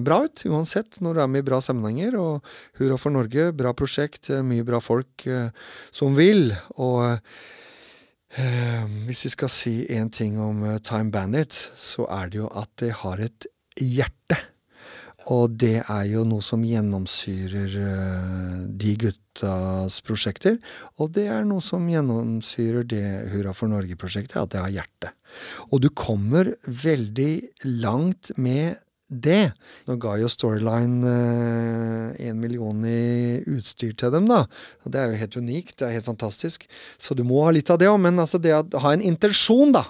bra ut, uansett, når du er med i bra sammenhenger. Og Hurra for Norge, bra prosjekt, eh, mye bra folk eh, som vil. Og eh, hvis vi skal si én ting om eh, Time Bandits, så er det jo at det har et hjerte. Og det er jo noe som gjennomsyrer eh, de guttas prosjekter. Og det er noe som gjennomsyrer det Hurra for Norge-prosjektet, at det har hjerte. Og du kommer veldig langt med det. Nå ga jo Storyline én million i utstyr til dem, da. Og det er jo helt unikt, det er helt fantastisk. Så du må ha litt av det òg, men altså det å ha en intensjon, da.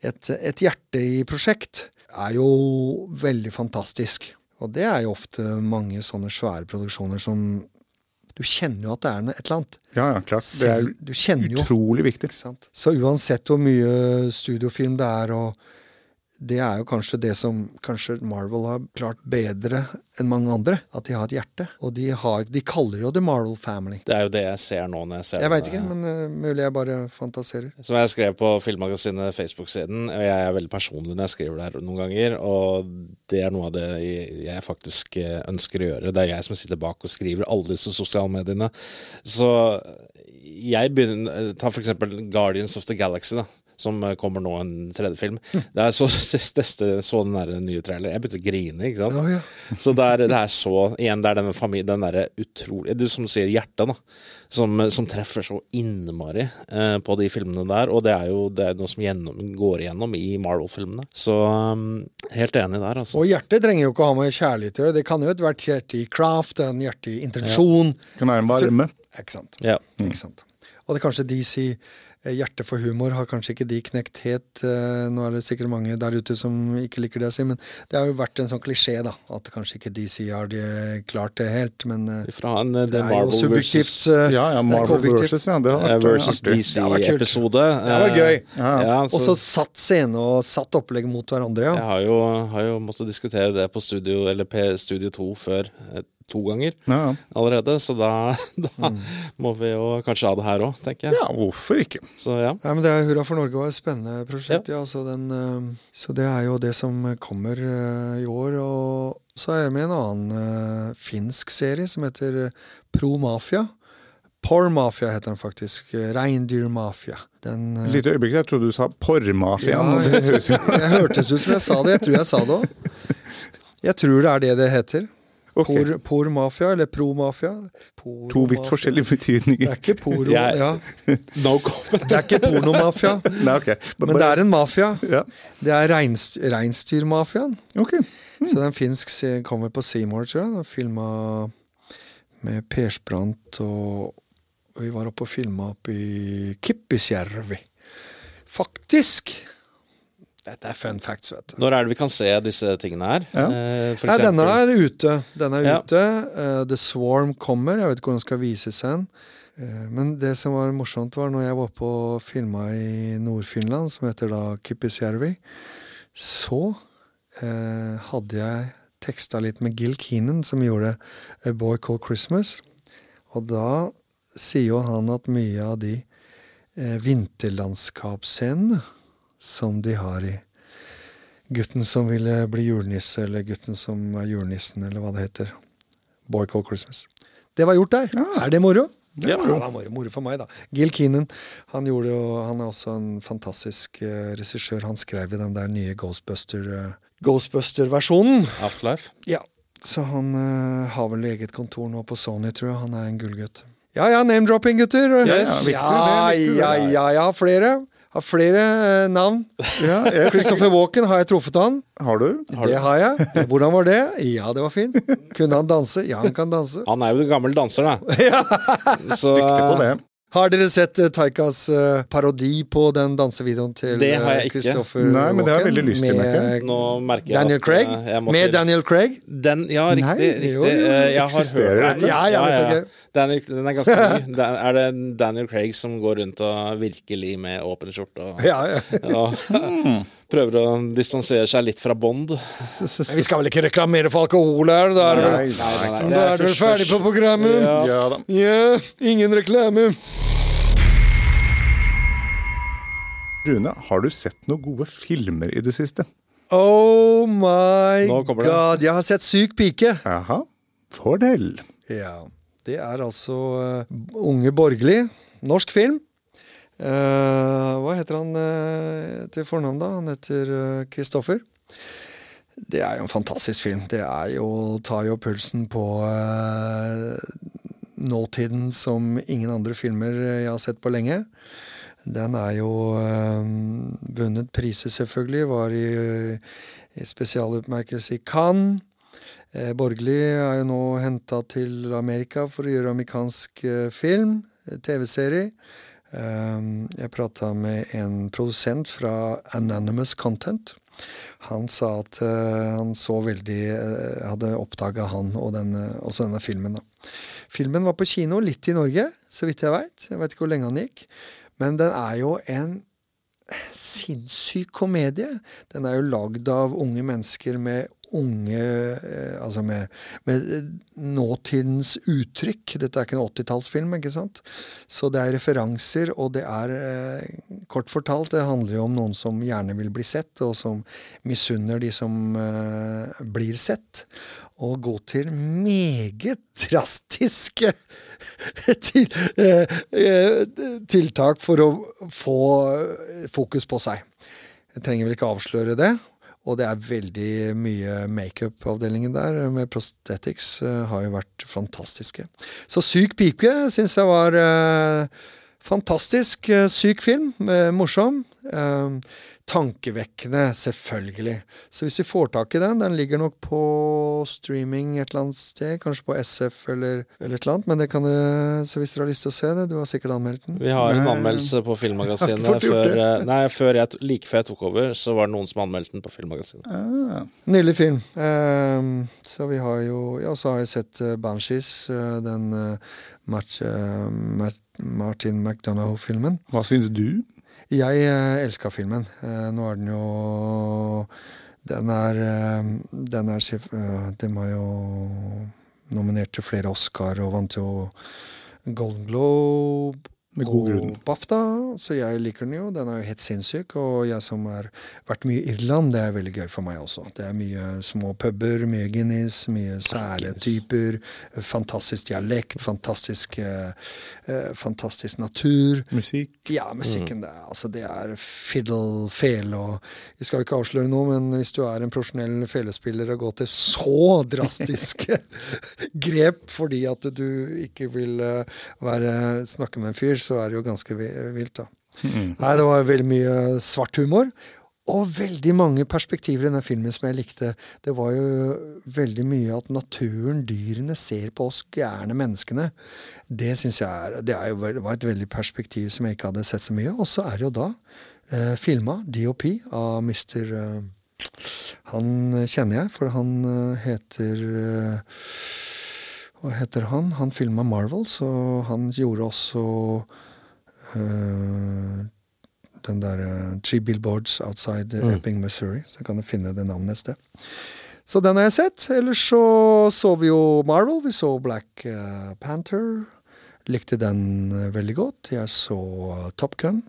et, et hjerte i prosjekt er jo veldig fantastisk. Og det er jo ofte mange sånne svære produksjoner som Du kjenner jo at det er et eller annet. Ja, ja, klart. Det er du jo utrolig viktig. Så uansett hvor mye studiofilm det er, og det er jo kanskje det som kanskje Marvel har klart bedre enn mange andre. At de har et hjerte. Og de, har, de kaller jo The Marvel Family. Det er jo det jeg ser nå når jeg ser Jeg veit ikke, men uh, mulig jeg bare fantaserer. Som jeg skrev på Filmmagasinet Facebook-siden, og jeg er veldig personlig når jeg skriver der noen ganger, og det er noe av det jeg faktisk eh, ønsker å gjøre. Det er jeg som sitter bak og skriver alle disse sosiale mediene. Så jeg begynner Ta for eksempel Guardians of the Galaxy, da. Som eh, kommer nå, en tredje film. Det er så, teste, så den der nye trailer. Jeg begynte å grine, ikke sant. Oh, ja. Så det er, det er så Igjen, det er denne familien, den derre utrolig Du som sier hjertet, da. Som, som treffer så innmari eh, på de filmene der. Og det er jo det er noe som gjennom, går igjennom i Marvel-filmene. Så um, helt enig der, altså. Og hjertet trenger jo ikke å ha med kjærlighet å gjøre. Det kan jo være hvert hjerte i craft, en hjerte i intensjon. Kan være en varme. Ikke sant? Ja. Ikke sant? Og det er kanskje de eh, hjerte for humor har kanskje ikke de knekt helt. eh, Nå er det sikkert mange der ute som ikke liker det å si, men det har jo vært en sånn klisjé, da. At kanskje ikke DC har de klart det helt, men Fra en eh, det er er jo subjektivt. versus, Ja, ja, Marvel versus, ja. Det har vært versus artig. Det. DC-episode. Det var gøy. Ja. Ja, Og så satt scene og satt opplegg mot hverandre, Jeg ja. har jo, har jo måttet diskutere det på Studio eller P Studio 2 før eh, to ganger Ja, ja. allerede, så da, da må vi jo kanskje ha det her òg, tenker jeg. ja, hvorfor ikke? Så ja. Ja, men det er Hurra for Norge var et spennende prosjekt, ja. så, den, eh, så det er jo det som kommer eh, i år. Og så er jeg med i en annen eh, finsk serie som heter Pro Mafia. Por Mafia heter den faktisk. Reindeer Mafia. Den, Et lite øyeblikk, jeg trodde du sa porrmafiaen. Ja, det høres hørtes ut som jeg sa det. Jeg tror jeg sa det òg. Jeg tror det er det det heter. Ok. Por, por Mafia, eller Pro Mafia. Por To vidt forskjellige forskjellige Det betydninger. er ikke poro, Jeg- ja. No comment. Det er ikke pornomafia, Nei, ok. men det er en mafia. Ja, Det er reinsd- reinsdyrmafiaen. Mm. Så den finsk kommer på Seymour, tror jeg. Filma med Persbrandt, og vi var oppe og filma oppe i Kippisjärvi. Faktisk! Dette er fun facts, vet du. Når er det vi kan se disse tingene her? Ja. Eh, Nei, denne er ute. Denne er Ja. ute. Uh, The Swarm kommer. Jeg vet ikke hvordan den skal vises hen. Eh, men det som var morsomt, var når jeg var på filma i Nord-Finland, som heter da Kippisjärvi, så eh, hadde jeg teksta litt med Gil Keenan, som gjorde A Boy Called Christmas. Og da sier jo han at mye av de vinterlandskapsscenene som de har i Gutten som ville bli julenisse, eller Gutten som er julenissen, eller hva det heter. Boy Called Christmas. Det var gjort der. Er det moro? Det er var Ja, det var moro, moro for meg, da. Gil Keenan han, gjorde jo, han er også en fantastisk uh, regissør. Han skrev i den der nye Ghostbuster, eh, Ghostbuster-versjonen. Afterlife. Ja, så han uh, har vel eget kontor nå på Sony, tror jeg. Han er en gullgutt. Ja ja, name-dropping, gutter. Ja, ja, det? Ja, ja, flere. Har flere eh, navn. Ja, jeg, Christopher Walken, har jeg truffet han? har du? Har det du- har jeg. Hvordan var det? Ja, det var fint. Kunne han danse? Ja, han kan danse. Han er jo en gammel danser, da. Så Riktig på det. Har dere sett eh, Taikas eh, parodi på den dansevideoen til Det har jeg eh, ikke. Christopher Nei, men det har jeg veldig lyst til, med merker jeg. nå merker jeg Daniel at Craig? Med Daniel Craig? Den, ja, riktig. Nei, riktig. jo, jo, Jeg har eksisterer hørt det? Ja, jeg vet. Daniel, den er ganske ny. Den- Er det Daniel Craig som går rundt og virkelig med åpen skjorte og, Ja, ja. og prøver å distansere seg litt fra Bond? Vi skal vel ikke reklamere for alkohol her? Da er det vel, er ferdig på programmet? Ja. Ja da. Ja, ingen reklame. Rune, har du sett noen gode filmer i det siste? Oh my god. Jeg har sett Syk pike. Jaha. Fortell. Ja. Det er altså uh, Unge borgerlig. Norsk film. Eh, hva heter han eh, til fornavn, da? Han heter Kristoffer. det er jo en fantastisk film. Det jo, tar jo pulsen på eh, nåtiden som ingen andre filmer jeg har sett på lenge. Den er jo eh, vunnet priser, selvfølgelig. Var i, i spesialutmerkelse i Cannes. Eh, Borgli er jo nå henta til Amerika for å gjøre amerikansk eh, film, eh, TV-serie. Um, jeg prata med en produsent fra Anonymous Content. Han sa at uh, han så veldig uh, Hadde oppdaga han og denne, også denne filmen. da. Filmen var på kino, litt i Norge, så vidt jeg veit. Jeg veit ikke hvor lenge han gikk. Men den er jo en sinnssyk komedie. Den er jo lagd av unge mennesker med unge eh, Altså med, med nåtidens uttrykk. Dette er ikke en 80-tallsfilm, ikke sant? Så det er referanser, og det er eh, Kort fortalt, det handler jo om noen som gjerne vil bli sett, og som misunner de som eh, blir sett. Og gå til meget drastiske til, eh, eh, tiltak for å få fokus på seg. Jeg trenger vel ikke avsløre det. Og det er veldig mye makeup-avdelingen der, med prosthetics, eh, har jo vært fantastiske. Så Syk pike syns jeg var fantastisk. Syk film, morsom. Eh, tankevekkende, selvfølgelig. Så hvis vi får tak i den, den ligger nok på streaming et eller annet sted, kanskje på SF eller, eller et eller annet, men det kan dere, så hvis dere har lyst til å se det, du har sikkert anmeldt den. Vi har en anmeldelse på Filmmagasinet. Før, eh, nei, før jeg, like før jeg tok over, så var det noen som anmeldte den på Filmmagasinet. Ah. Nydelig film. Um, så vi har jo Ja, så har jeg sett uh, Banshees, uh, den uh, Martin McDonagh-filmen. Hva syns du? Jeg uh, elska filmen. Eh, nå er den jo Den er eh, Den er eh, var jo nominert til flere Oscar og vant jo Golden Globe Med god og. BAFTA, så jeg liker den jo. Den er jo helt sinnssyk. Og jeg som har vært mye i Irland, det er veldig gøy for meg også. Det er mye små puber, mye Guinness, mye sære typer. Fantastisk dialekt, fantastisk, eh, eh, fantastisk natur. Musikk? Ja, musikken det, er- altså, det er fiddle, fele og Vi skal ikke avsløre noe, men hvis du er en profesjonell felespiller og går til så drastiske grep fordi at du ikke vil eh, være, snakke med en fyr, så er det jo ganske vilt, da. Nei, det var veldig mye svart humor. Og veldig mange perspektiver i denne filmen som jeg likte. Det var jo veldig mye at naturen, dyrene, ser på oss gærne menneskene. Det syns jeg er, det er jo, var et veldig perspektiv som jeg ikke hadde sett så mye. Og så er det jo da eh, filma DOP av Mr. Eh, han kjenner jeg, for han eh, heter eh, Hva heter han? Han filma Marvel, så han gjorde også eh, den der eh, Three Billboards Outside mm. Epping, Missouri. Så kan du finne det navnet et sted. Så den har jeg sett. Ellers så så vi jo Marvel. Vi så Black eh, Panther. Likte den veldig godt. Jeg så Top Gun.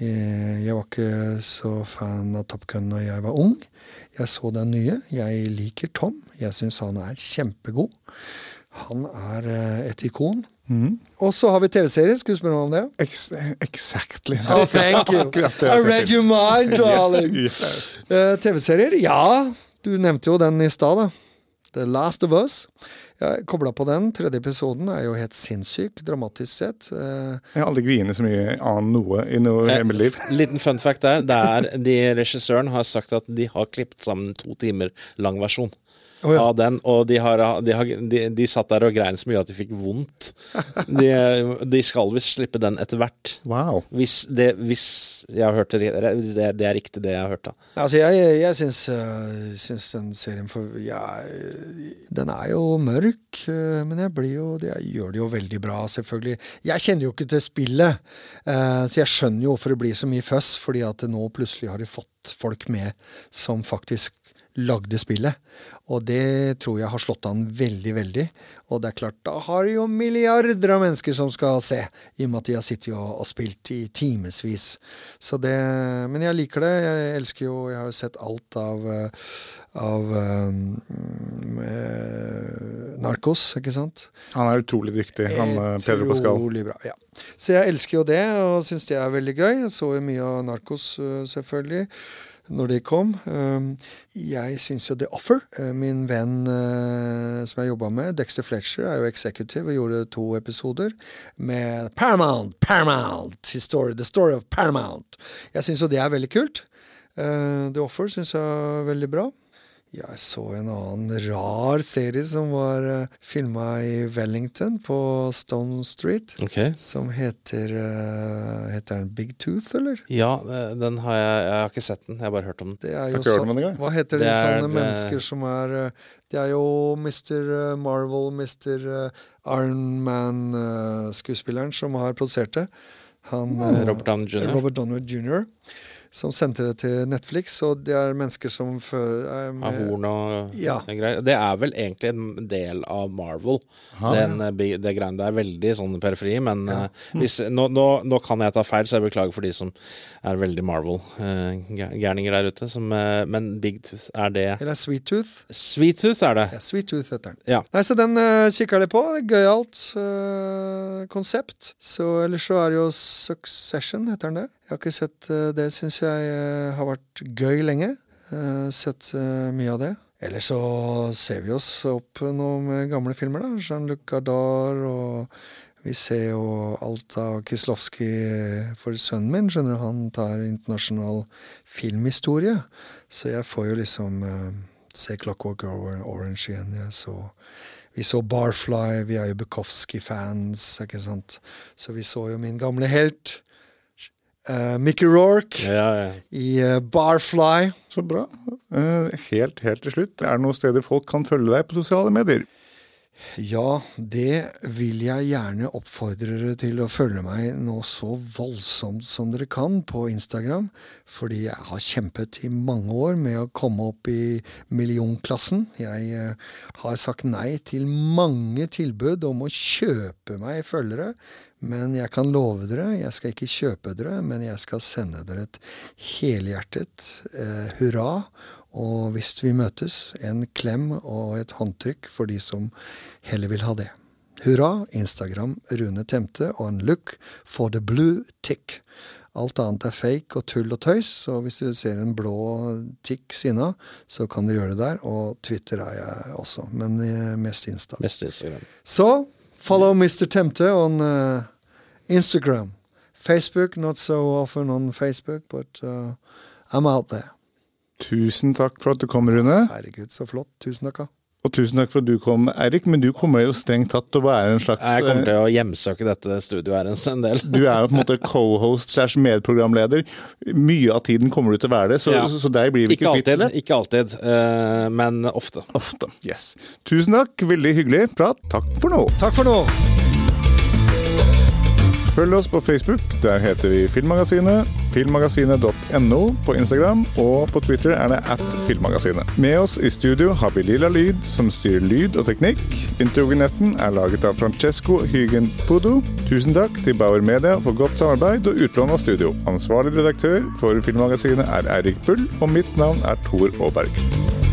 Jeg var ikke så fan av Top Gun når jeg var ung. Jeg så den nye. Jeg liker Tom. Jeg syns han er kjempegod. Han er eh, et ikon. Og så har vi TV-serier. Skal du spørre meg om det? Ex exactly. Oh, thank you. I read your mind, darling. Yes. uh, TV-serier? Ja, du nevnte jo den i stad, da. The Last of Us. Jeg kobla på den. Tredje episoden er jo helt sinnssyk, dramatisk sett. Uh, Jeg har aldri grinet så mye annet noe i noe Eh, i liv. Liten fun fact der. Det er, de Regissøren har sagt at de har klippet sammen to timer lang versjon. Å ja. Av den, og de, har, de, har, de, de satt der og grein så mye at de fikk vondt. De, de skal visst slippe den etter hvert. Wow. Hvis, det, hvis jeg har hørt det, det, det er riktig det jeg har hørt, da. Altså, jeg, jeg syns, uh, syns den serien for ja, eh, Den er jo mørk, uh, men jeg blir jo Jeg gjør det jo veldig bra, selvfølgelig. Jeg kjenner jo ikke til spillet, uh, så jeg skjønner jo hvorfor det blir så mye føss, fordi at nå plutselig har de fått folk med som faktisk lagde spillet. Og det tror jeg har slått an veldig, veldig. Og det er klart, da har jo milliarder av mennesker som skal se, i og med at de har sittet og, og spilt i timevis. Så det Men jeg liker det. Jeg elsker jo Jeg har jo sett alt av av eh, Narkos, ikke sant? Han er utrolig dyktig, han eh, Pedro Pascal. Utrolig bra, ja. Så jeg elsker jo det, og syns det er veldig gøy. Jeg så jo mye av Narkos, eh, selvfølgelig, når de kom. Um, jeg syns jo The Offer eh, Min venn eh, som jeg jobba med, Dexter Fletcher, er jo executive og gjorde to episoder med Paramount, Paramount, History, The Story of Paramount. Jeg syns jo det er veldig kult. Eh, The Offer syns jeg er veldig bra. Jeg så en annen rar serie som var uh, filma i Wellington, på Stone Street. Okay. Som heter uh, Heter den Big Tooth, eller? Ja, eh, den har jeg Jeg har ikke sett den, jeg har bare hørt om den. Det er jo sånn den. Hva heter Det det, er, sånne det... mennesker som er uh, Det er jo Mr. Marvel, Mr. Iron Man-skuespilleren som har produsert det. Han uh, Robert Downey Jr. Som sendte det til Netflix, og det er mennesker som er med, Av horn og Ja. greier. Det er vel egentlig en del av Marvel, den, ja. det greiene. der. er veldig sånn periferi, men eh, hvis, nå, nå, nå kan jeg ta feil, så jeg beklager for de som er veldig Marvel-gærninger der ute. Som, eh, men Big Tooth, er det Eller Sweet Tooth. Sweet Tooth er det. Ja, Sweet Tooth heter den. Ja. Nei, så den uh, kikker jeg litt på. Gøyalt uh, konsept. Så ellers så er det jo Succession, heter den det. Jeg har ikke sett uh, det, syns jeg uh, har vært gøy lenge. Uh, sett mye av det. Ellers så ser vi oss opp nå med gamle filmer, da. Jean-Luc Godard og vi ser jo alt av Kislovskij for sønnen min. skjønner du, Han tar internasjonal filmhistorie. Så jeg får jo liksom uh, se Clockwork Orange igjen. Jeg så, vi så Barfly, vi er jo Bukowski-fans, ikke sant. Så vi så jo min gamle helt, eh, Mickey Rourke, Ja, ja. i uh, Barfly. Så bra. Uh, helt, helt til slutt, er det noen steder folk kan følge deg på sosiale medier? Ja, det vil jeg gjerne oppfordre dere til å følge meg nå så voldsomt som dere kan på Instagram, fordi jeg har kjempet i mange år med å komme opp i millionklassen. Jeg har sagt nei til mange tilbud om å kjøpe meg følgere, men jeg kan love dere, jeg skal ikke kjøpe dere, men jeg skal sende dere et helhjertet eh, hurra. Og hvis vi møtes, en klem og et håndtrykk for de som heller vil ha det. Hurra, Instagram Rune Temte og en look for the blue tick. Alt annet er fake og tull og tøys, så hvis du ser en blå tikk sinna, så kan du gjøre det der. Og Twitter er jeg også, men eh, mest Insta. Mest Instagram. Så follow Mr. Temte on uh, Instagram. Facebook, not so often on Facebook, but uh, I'm out there. Tusen takk for at du kom, Rune. Herregud, så flott. Tusen takk. Og tusen takk for at du kom, Eirik. Men du kommer jo strengt tatt til å være en slags Jeg kommer eh, til å hjemsøke dette studioet her en- en del. Du er jo på en måte co-host slash medprogramleder. Mye av tiden kommer du til å være det, så, Ja. så, så deg blir vi Ikke kvitt. alltid, ikke alltid eh, men ofte. Ofte. Yes. Tusen takk. Veldig hyggelig prat. Takk for nå. Takk for nå. Følg oss på Facebook. Der heter vi Filmmagasinet. Filmmagasinet.no på Instagram, og på Twitter er det at Filmmagasinet. Med oss i studio har vi Lilla Lyd, som styrer lyd og teknikk. Introgenetten er laget av Francesco Hygen Pudo. Tusen takk til Bauer Media for godt samarbeid og utlån av studio. Ansvarlig redaktør for Filmmagasinet er Eirik Bull, og mitt navn er Tor Aaberg.